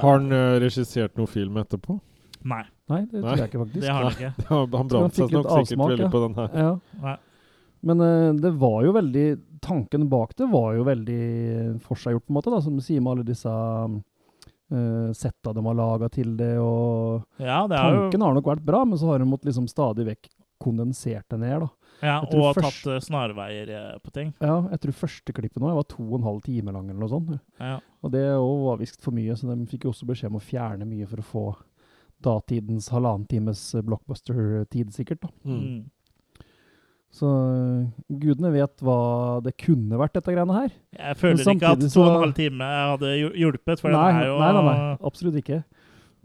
Har han uh, regissert noen film etterpå? nei, Nei, det tror jeg ikke, faktisk. det har han ikke. han han brant seg nok sikkert avsmak, veldig ja. på den her. Ja. Nei. Men eh, det var jo veldig tanken bak det var jo veldig forseggjort, på en måte, da, som du sier med alle disse uh, setta de har laga til det, og Ja, det er jo Tanken har nok vært bra, men så har de måttet liksom stadig vekk kondensert det ned, da. ja, Og først- tatt eh, snarveier eh, på ting. Ja, jeg tror første klippet nå var to og en halv time lang, eller noe sånt. Ja. Og det var visst for mye, så de fikk jo også beskjed om å fjerne mye for å få datidens halvannen times eh, blockbuster-tid, sikkert. da. Mm. Så øh, gudene vet hva det kunne vært, dette greiene her. Jeg føler ikke at to og en halv time hadde hjulpet, for nei, den er jo nei, nei, nei, absolutt ikke.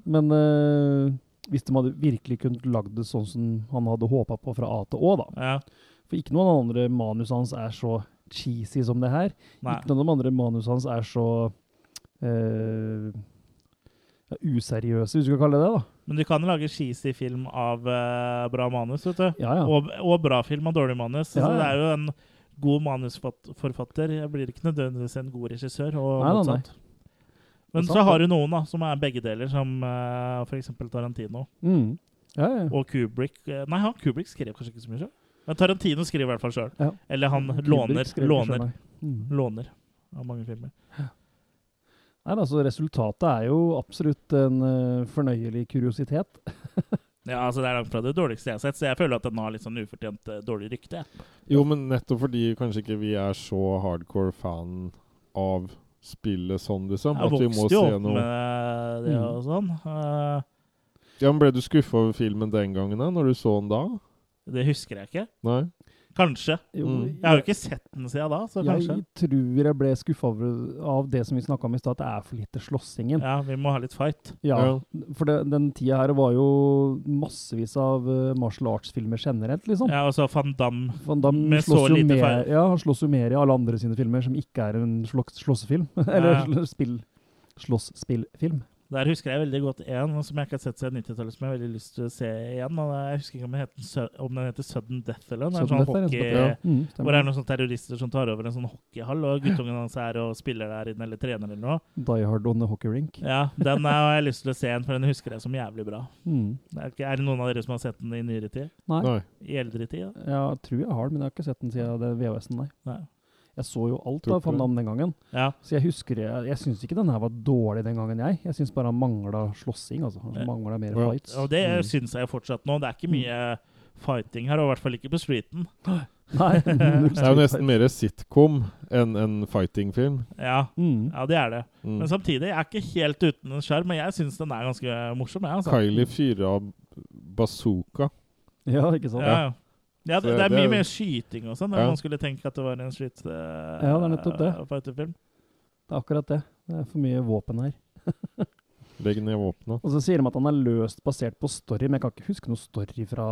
Men øh, hvis de hadde virkelig kunnet lagd det sånn som han hadde håpa på fra A til Å, da. Ja, For ikke noen av de andre manusene hans er så cheesy som det her. nei. Ikke noen av de andre manusene hans er så øh, useriøse, hvis du skal kalle det det. da. Men du kan lage cheesy film av uh, bra manus, vet du. Ja, ja. Og, og bra film av dårlig manus. Ja, Så det er jo en god manusforfatter. Jeg blir ikke nødvendigvis en god regissør, og Nei, nei, nei. motsatt. Men så har du noen da, som er begge deler, som uh, f.eks. Tarantino Mm. ja, ja. og Kubrick. Eh, Nei, han Kubrick skrev kanskje ikke så mye sjøl. Men Tarantino skriver i hvert fall sjøl. Ja. Eller han låner, låner. Mm. låner av mange filmer. Nei, altså Resultatet er jo absolutt en uh, fornøyelig kuriositet. Ja, altså Det er langt fra det dårligste jeg har sett, så jeg føler at den har litt sånn ufortjent uh, dårlig rykte. Jo, men nettopp fordi kanskje ikke vi er så hardcore fan av spillet sånn, liksom. Jeg At vi må vokste jo se opp noe med det Mm. og sånn. Uh, Ja, men Ble du skuffa over filmen den gangen, da? Når du så den da? det husker jeg ikke. Nei? Kanskje. Jo, Mm. Jeg har jo ikke sett den siden da, så kanskje. Jeg tror jeg ble skuffa av det som vi snakka om i stad, at det er for lite slåssingen. Ja, vi må ha litt fight. Ja, for det, den tida her var jo massevis av uh, martial arts-filmer generelt, liksom. Ja, og så Van Damme Van Damme med så lite mer, fight. ja, han slåss jo mer i alle andre sine filmer som ikke er en slåss, slåssefilm. Eller Ja. spill, slåsspillfilm. Der husker jeg veldig godt en som jeg ikke har sett siden 90-tallet, som jeg har veldig lyst til å se igjen. Og jeg husker ikke om den heter, om den heter Sudden Death eller noe. Er sånn hockey... ja. Mm, hvor det er noen sånne terrorister som tar over en sånn hockeyhall, og guttungen hans er og spiller der inne, eller trener eller noe. Die Hard on the Hockey Rink. Ja, den er- har jeg lyst til å se igjen, for den husker jeg som jævlig bra. Mm. Er, ikke, er det noen av dere som har sett den i nyere tid? Nei. Nei. I eldre tid? da? Ja, jeg tror jeg har den, men jeg har ikke sett den siden VHS-en, nei. Nei. Jeg så jo alt av Van. Damme den gangen. Ja. Så jeg husker Jeg, jeg syns ikke den her var dårlig den gangen, jeg. Jeg syns bare han mangla slåssing, altså. Han mangla mer Ja. fights. Og det Mm. syns jeg fortsatt nå. Det er ikke mye fighting her, og i hvert fall ikke på streeten. Nei, Det er jo nesten mer sitcom enn en fighting-film. Ja, Mm. ja det er det. Mm. Men samtidig, jeg er ikke helt uten en sjarm, men jeg syns den er ganske morsom. Jeg, altså. Kylie fyrer av bazooka. Ja, ikke sant? Ja, ja. Ja det, det er mye er- mer skyting og sånn. enn Ja. Man skulle tenke at det var en skyt uh, Ja, det er nettopp det. fighterfilm. Det er akkurat det. Det er for mye våpen her. Legg ned våpenet. Og så sier de at han er løst basert på story, men jeg kan ikke huske noe story fra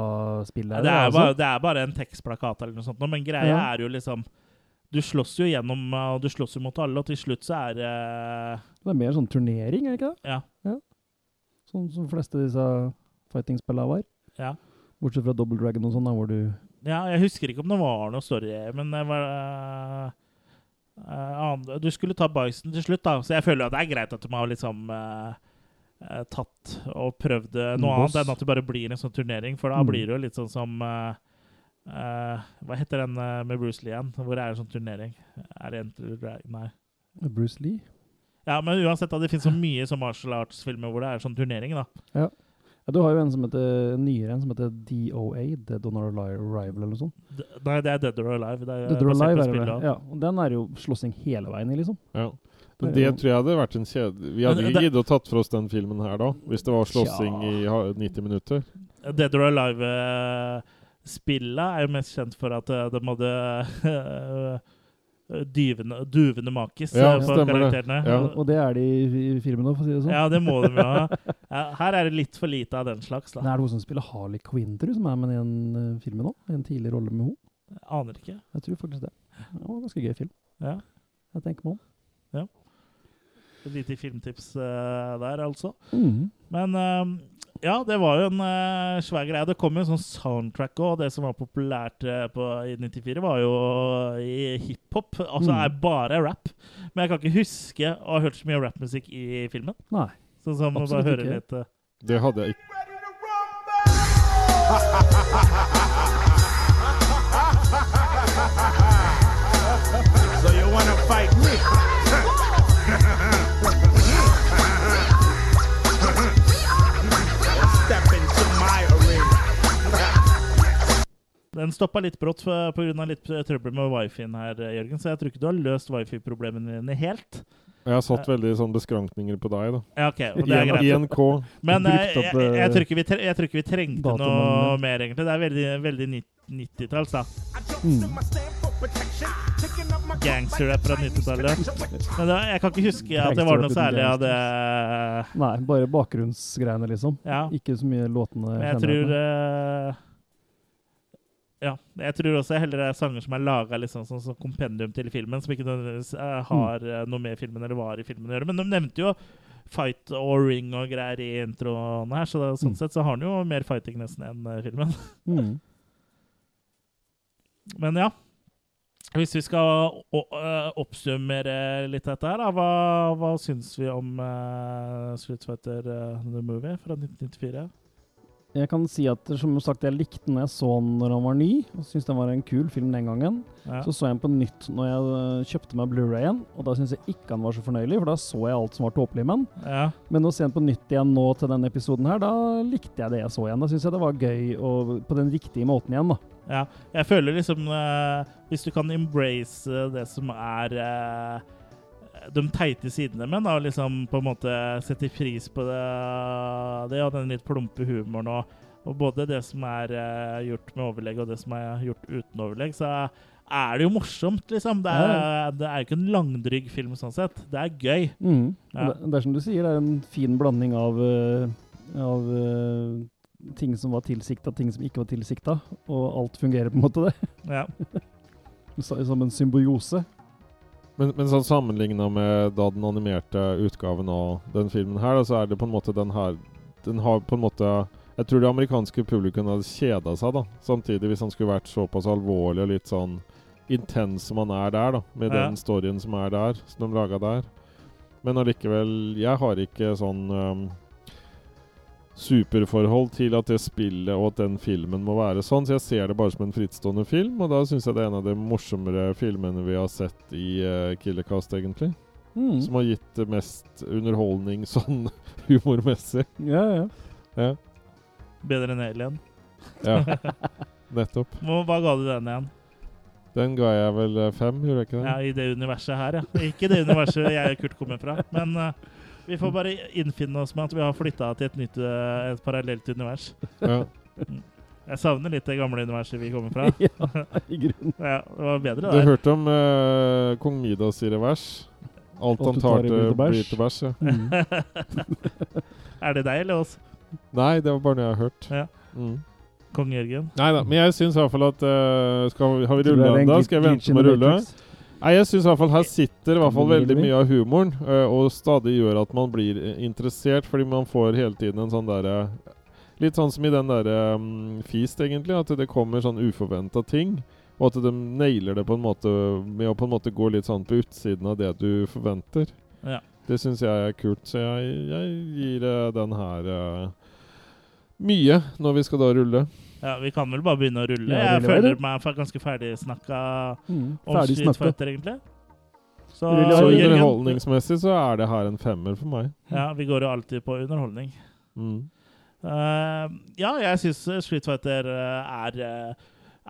spillet. Ja, det, er altså. bare, det er bare en tekstplakat eller noe sånt, men greia Ja. er jo liksom Du slåss jo gjennom, og du slåss jo mot alle, og til slutt så er uh, Det er mer sånn turnering, er det ikke det? Ja. Sånn som de fleste av disse fighting-spillene var. Ja. Bortsett fra Double Dragon og sånn, da, hvor du Ja, jeg husker ikke om det var noe story, men det var uh, uh, Du skulle ta Bison til slutt, da, så jeg føler at det er greit at de har liksom uh, tatt og prøvd noe Boss. annet enn at det bare blir en sånn turnering, for da Mm. blir det jo litt sånn som Hva heter den med Bruce Lee igjen? Hvor det er en sånn turnering? Er det Enter the Dragon? Nei. Bruce Lee. Ja, men uansett, da, det finnes så mye som martial arts-filmer hvor det er sånn turnering, da. Ja, du har jo en som heter nyere en som heter DOA, Dead on Arrival, eller noe sånt. D nei, det er Dead or Alive. Det er Dead or Alive er det. Ja, og den er jo slåssing hele veien i, liksom. Ja. Men Det tror jeg hadde vært en kjede... Vi hadde Men ikke og giddet å tatt for oss den filmen her da, hvis det var slåssing ja. i 90 minutter. Dead or Alive-spillet er jo mest kjent for at eh, de hadde eh, dyvende, duvende makis Ja, eh, på karakterene. Ja. Og det er de i, filmen òg, for å si det sånn. Ja, det må de jo ha. Ja, her er det litt for lite av den slags, Det da. er noe som spiller Harley Quinn, tror du, som er med i den uh, filmen òg. En tidlig rolle med henne. Aner ikke. Jeg tror faktisk det. Det var en ganske gøy film. Ja. Jeg tenker meg om. Ja. Et lite filmtips uh, der, altså. Mm. Men eh, ja, det var jo en uh, svær greie. Det kom jo en sånn soundtrack òg. Det som var populært uh, på, i 94, var jo i hiphop. Altså Mm. er bare rap. Men jeg kan ikke huske å ha hørt så mye rappmusikk i filmen. Nei. Sånn som å Absolutt bare høre ikke. litt eh, Det hadde jeg ikke. So you wanna fight me. Den stoppa litt brått pga. litt trøbbel med wifien her, Jørgen, så jeg tror ikke du har løst wifi-problemene dine helt. Jeg har satt veldig sånn beskrankninger på deg, da. Ja, ok, og det er greit. INK. Men eh, jeg, jeg, jeg, eh, tror ikke vi, tre, jeg tror ikke vi trengte noe mer, egentlig. Det er veldig, veldig 90-talls, da. Gangsterrap fra 90-tallet. Men det, jeg kan ikke huske at det var noe særlig av det Nei, bare bakgrunnsgreiene, liksom. Ja. Ikke så mye låtene. Men jeg tror eh, Ja. Jeg tror også heller det er sanger som er laga liksom, sånn som kompendium til filmen, som ikke nødvendigvis eh, har mm. noe med filmen eller var i filmen å gjøre. Men de nevnte jo fight og ring og greier i introen her, så det, sånn Mm. sett så har han jo mer fighting nesten enn eh, filmen. Mm. Men ja. Hvis vi skal oppsummere litt dette her, da, hva, hva syns vi om uh, Street Fighter uh, The Movie fra 1994? Jeg kan si at som sagt, jeg likte den jeg så den når han var ny, og syntes den var en kul film den gangen. Ja. Så så jeg den på nytt når jeg øh, kjøpte meg Blu-rayen, og da syntes jeg ikke han var så fornøyelig, for da så jeg alt som var tåpelig med den. Ja. Men å se den på nytt igjen nå til denne episoden her, da likte jeg det jeg så igjen. Da syns jeg det var gøy, og på den riktige måten igjen, da. ja. Jeg føler liksom uh, Hvis du kan embrace det som er øh, de teite sidene med, den, og liksom på en måte sette pris på det, det og den litt plumpe humoren og, og både det som er uh, gjort med overlegg og det som er gjort uten overlegg, så er det jo morsomt, liksom. Det er, det er jo ikke en langdrygg film sånn sett. Det er gøy. Mm. Ja. Det, det er som du sier, det er en fin blanding av, uh, av uh, ting som var tilsikta, ting som ikke var tilsikta, og alt fungerer på en måte, det. Ja. Som en symbiose. Men, men sånn sammenligna med da den animerte utgaven av den filmen her, da, så er det på en måte den her Den har på en måte Jeg tror det amerikanske publikum hadde kjeda seg, da. Samtidig, hvis han skulle vært såpass alvorlig og litt sånn intens som han er der, da. Med Ja. den storyen som er der, som de laga der. Men allikevel Jeg har ikke sånn um, superforhold til at det spillet og at den filmen må være sånn, så jeg ser det bare som en frittstående film, og da syns jeg det er en av de morsommere filmene vi har sett i uh, Killercast, egentlig. Mm. Som har gitt det mest underholdning sånn humormessig. Ja, ja. Ja. Bedre enn Alien. ja. Nettopp. Hva ga du den igjen? Den ga jeg vel eh, fem, gjorde jeg ikke det? Ja, I det universet her, ja. Ikke det universet jeg og Kurt kommer fra. Men eh, vi får bare innfinne oss med at vi har flytta til et nytt, eh, et parallelt univers. Ja. Jeg savner litt det gamle universet vi kommer fra. ja, i grunnen. Ja, det var bedre Du der. hørte om uh, kong Midas i revers? Alt han tar til blir til bæsj. Ja. Mm. er det deg eller oss? Nei, det var bare noe jeg har hørt. Ja. Mm. Kong Jørgen? Nei da, men jeg syns i hvert fall at uh, skal Har vi rulla det ennå? Skal jeg vente med å rulle? Matrix. Nei, jeg syns her sitter i hvert fall veldig mye av humoren, eh, og stadig gjør at man blir interessert, fordi man får hele tiden en sånn derre Litt sånn som i den derre um, Feast, egentlig, at det kommer sånn uforventa ting. Og at de nailer det på en måte med å på en måte gå litt sånn på utsiden av det du forventer. Ja. Det syns jeg er kult, så jeg, jeg gir uh, den her uh, mye når vi skal da rulle. Ja, Vi kan vel bare begynne å rulle. Ja, jeg føler meg ganske ferdig snakka Mm. om Ferdig Street. Fighter, egentlig. Så, Rulle Så underholdningsmessig så er det her en femmer for meg. ja, vi går jo alltid på underholdning. Mm. Uh, ja, jeg syns Street Fighter eh, er, eh,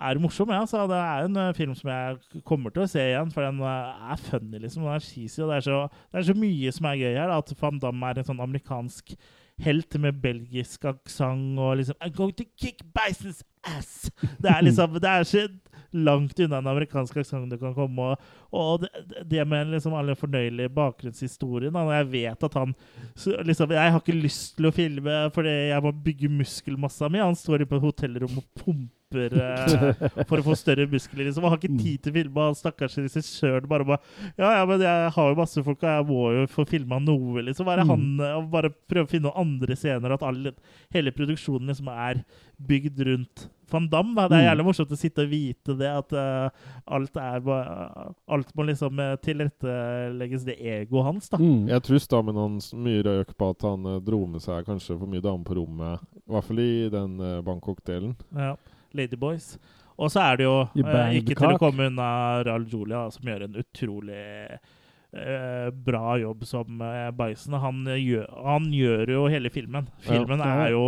er morsom. Ja, så det er en eh, film som jeg kommer til å se igjen, for den eh, er funny. liksom, Den er cheesy, og det er, så, det er så mye som er gøy her. da, At Van Damme er en sånn amerikansk helt med belgisk aksent og liksom I'm going to kick Bison's ass! Det er liksom, det er så langt unna en amerikansk aksent du kan komme. Og, og det, det med liksom alle fornøyelige bakgrunnshistorien Og jeg vet at han liksom, Jeg har ikke lyst til å filme fordi jeg må bygge muskelmassa mi. Han står inne på et hotellrom og pumper eh, for å få større muskler. liksom. Han har ikke tid til å filme. Han stakkars regissøren bare bare Ja, ja, men jeg har jo masse folk, og jeg må jo få filma noe, liksom. Bare, han, og bare prøve å finne noen andre scener, at alle, hele produksjonen liksom er bygd rundt Van Damme. Da. Det er Mm. jævlig morsomt å sitte og vite det, at uh, alt er ba- Alt må liksom eh, tilrettelegges det egoet hans, da. Mm. Jeg tror stammen hans mye røk på at han eh, dro med seg kanskje for mye damer på rommet. I hvert fall i den eh, Bangkok-delen. Ja. Ladyboys. Og så er det jo, eh, ikke til å komme unna Ral Julia, som gjør en utrolig eh, bra jobb som uh, Bison. Han, han gjør jo hele filmen. Filmen Ja. er jo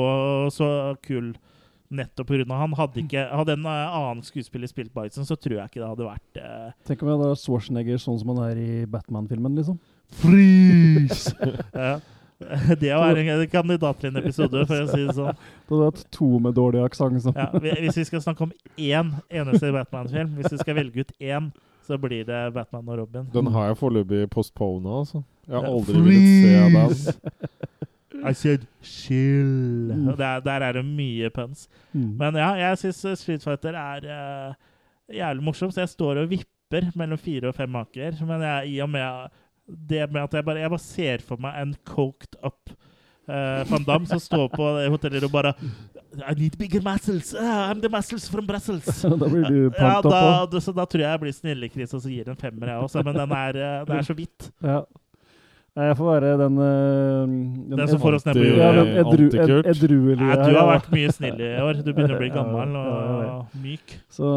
så kul nettopp pga. han. Hadde, ikke, hadde en eh, annen skuespiller spilt Bison, så tror jeg ikke det hadde vært eh, Tenk om vi hadde Schwarzenegger sånn som han er i Batman-filmen, liksom. Freeze! ja. Det er en kandidat til en episode, for å si det sånn. Du hadde hatt to med dårlig aksent. Ja, hvis vi skal snakke om én eneste Batman-film, hvis vi skal velge ut én, så blir det Batman og Robin. Den har jeg foreløpig postpona, altså. Jeg har aldri villet se den. I said chill. Der, der er det mye puns. Mm. Men ja, jeg syns Street Fighter er uh, jævlig morsomt, så jeg står og vipper mellom fire og fem maker. Men jeg, i og med det med at jeg bare, jeg bare ser for meg en coked up uh, Van Damme som står på hotellet og bare I need bigger muscles. Uh, I'm the muscles from Brussels. Da blir du ja, pumped da, opp så da tror jeg jeg blir snillekris og så gir en femmer, jeg også. Men den er, eh, det er så vidt. Ja. Nei, Jeg får være den den Den som får oss ned på jorda. Ja, edru, ed, edruelige Nei, du har vært mye snill i år. Du begynner å bli gammel og myk. Så,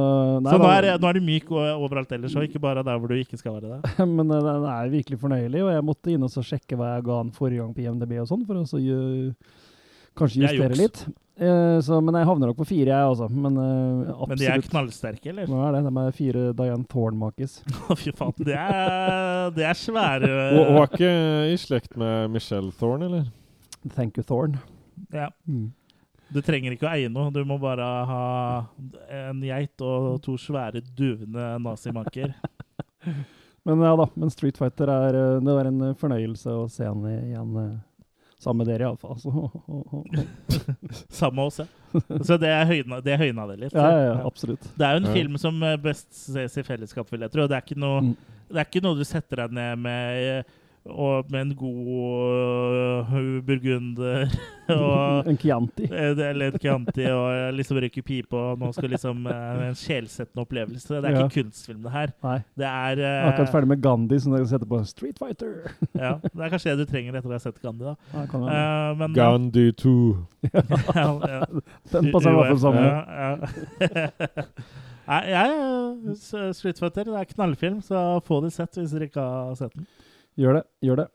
nei, Så nå er, nå er du myk overalt ellers, og ikke bare der hvor du ikke skal være det. Men øh, den er virkelig fornøyelig, og jeg måtte inn og så sjekke hva jeg ga den forrige gang på IMDb og sånn, for å kanskje er justere litt. Eh, så, men jeg havner nok på fire, jeg også. Men uh. Men de er knallsterke, eller? Hva er det? De er fire Diane Thorne-makis. Fy faen. Det er, det er svære hun er ikke i slekt med Michelle Thorne, eller? Thank you, Thorne. ja. Mm. Du trenger ikke å eie noe. Du må bare ha en geit og to svære, duvende nazimaker. Men ja da, men Street Fighter er øh, Det er en fornøyelse å se han igjen med dere, iallfall. Med oss, ja. Så det er høyna det, er høyna det litt. ja, ja, ja, absolutt. Det er jo en Ja. film som eh, best ses i fellesskap, vil jeg tro. Det er ikke noe, Mm. det er ikke noe du setter deg ned med, eh, og med en god uh, burgunder og En Chianti. Eh, Eller en Chianti og liksom røyke pipe og nå skal liksom uh, en sjelsettende opplevelse. Det er Ja. ikke kunstfilm, det her. Nei. Det er eh, akkurat ferdig med Gandhi, så kan setter på Street Fighter. ja, Det er kanskje det du trenger etter å ha sett Gandhi, da. Ja, kan. Eh, men Gandhi 2. ja, ja. Den passer i hvert fall sammen. Ja, ja. Nei, jeg, Street Fighter det er knallfilm, så få det sett hvis dere ikke har sett den. Gjør det. Gjør det.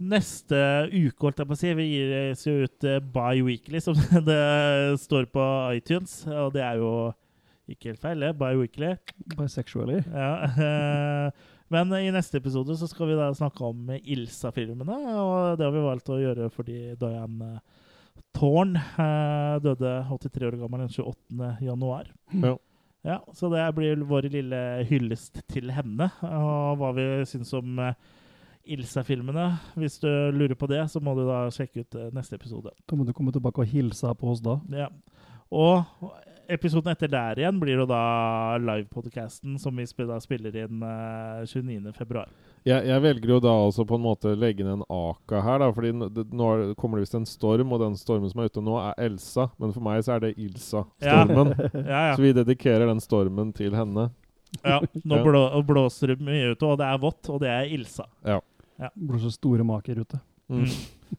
Neste uke, holdt jeg på å si, vi gir oss jo ut eh, bi-weekly, som det står på iTunes. Og det er jo ikke helt feil, det. Bi-weekly. Bisexually. Ja. eh, Men i neste episode så skal vi da snakke om Ilsa-filmene, og det har vi valgt å gjøre fordi Diane Thorne eh, døde 83 år gammel den 28. januar. Ja. Ja, så det blir vår lille hyllest til henne, og hva vi syns om eh, Ilsa-filmene. Hvis du lurer på det, så må du da sjekke ut eh, neste episode. Da må du komme tilbake og hilse på oss da. Ja. Og episoden etter der igjen blir jo da livepodcasten som vi da spiller inn eh, 29. februar. Jeg, jeg velger jo da altså på en måte legge inn en aka her, da. Fordi nå er- kommer det visst en storm, og den stormen som er ute nå, er Elsa. Men for meg så er det Ilsa-stormen. Ja, ja. Så vi dedikerer den stormen til henne. ja. Nå blå, blåser det mye ute, og det er vått, og det er Ilsa. Det blir så store maker ute. Mm.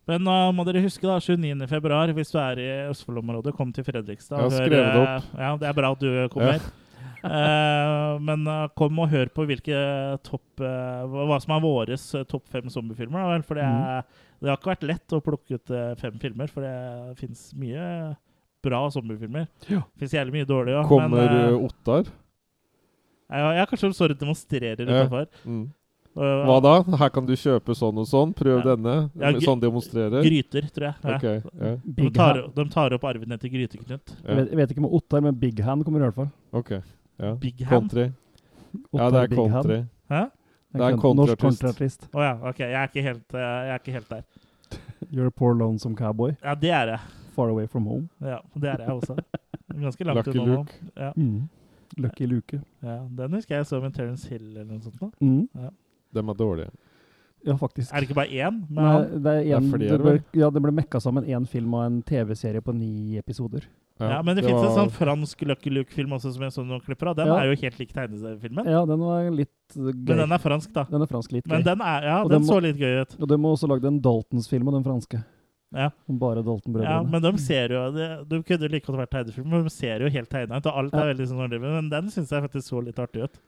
Men nå må dere huske, da, 29. februar, hvis du er i Østfold-området, kom til Fredrikstad. Jeg har hør, skrevet det opp. Ja, det er bra at du kommer. Eh, men uh, kom og hør på hvilke topp uh, hva som er våres eh, topp fem zombiefilmer. For det, er, det har ikke vært lett å plukke ut eh, fem filmer, for det fins mye bra zombiefilmer. Ja. Fins jævlig mye dårlige òg. Kommer men, uh, eh, Ottar? ja, ja, kanskje de står og demonstrerer Ja. utenfor. Mm. Og- Hva da? Her kan du kjøpe sånn og sånn. Prøv Ja. denne. Ja, sånn demonstrerer. Gryter, tror jeg. Ja. Okay, ja. De, tar, de tar opp arven etter Gryteknut. Jeg vet, jeg vet ikke med Ottar, men Big Hand kommer i hvert fall. Ok. Ja. Big Hand? Country. Ja, det er Big Hand. country. Hæ? Det er en Norsk countryartist. countryartist. Å ja, ok. Jeg er ikke helt, eh, jeg er ikke helt der. You're a poor lonesome cowboy. Ja, det er jeg. Far away from home. Ja, det er jeg også. Ganske langt Lucky unna. Luke. Ja. Mm. Lucky Luke. Ja, den husker jeg så med Terence Hill eller noe sånt. Da. Mm. Dem er dårlige. Ja, faktisk. Er det ikke bare én? Nei, det er en, Det er det ble, ja, det ble mekka sammen én film og en TV-serie på ni episoder. ja, men det, det var- en sånn fransk Lucky Luke-film også som jeg så noen klipper av. Den Ja. er jo helt lik tegneseriefilmen. Ja, den var litt uh, gøy. Men den er fransk, da. Den er fransk litt gøy. Men den, er, ja, Og den må, så litt gøy ut. Og de har også lagd en Daltons-film av den franske. Ja. Om bare Dalton-brødrene. Ja, men de ser jo det, De kunne like godt vært tegnefilm, men de ser jo helt tegna ut. Og alt er veldig sånn ordentlig. Men den syns jeg faktisk så litt artig ut.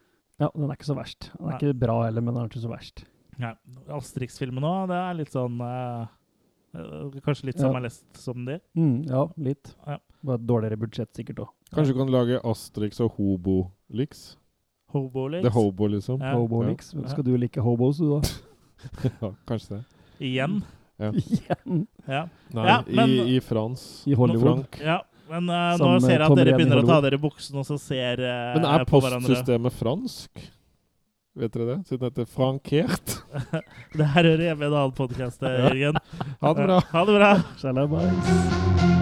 Ja, den er ikke så verst. Den er Nei. ikke bra heller, men den er ikke så verst. Nei. Asterix-filmen òg, det er litt sånn eh, eh, Kanskje litt Ja. samme lest som de. Mm, ja, litt. Ja. Bare dårligere budsjett sikkert òg. Kanskje du kan lage Asterix og? Hobolix. Det er Hobo, liksom. Ja. Hobolix. Ja. Skal du like hobos, du, da? ja, kanskje det. Igjen. Ja. Igjen. Ja. Nei, Ja, men- i, i Frans. I Hollywood. Frank. ja. Men uh, nå ser jeg at dere begynner å ta dere i buksene og så ser eh, Men er postsystemet fransk? Vet dere det? Siden det heter frankert. Det her hører hjemme i en annen podkast, Jørgen. Ha det bra. Ha det bra.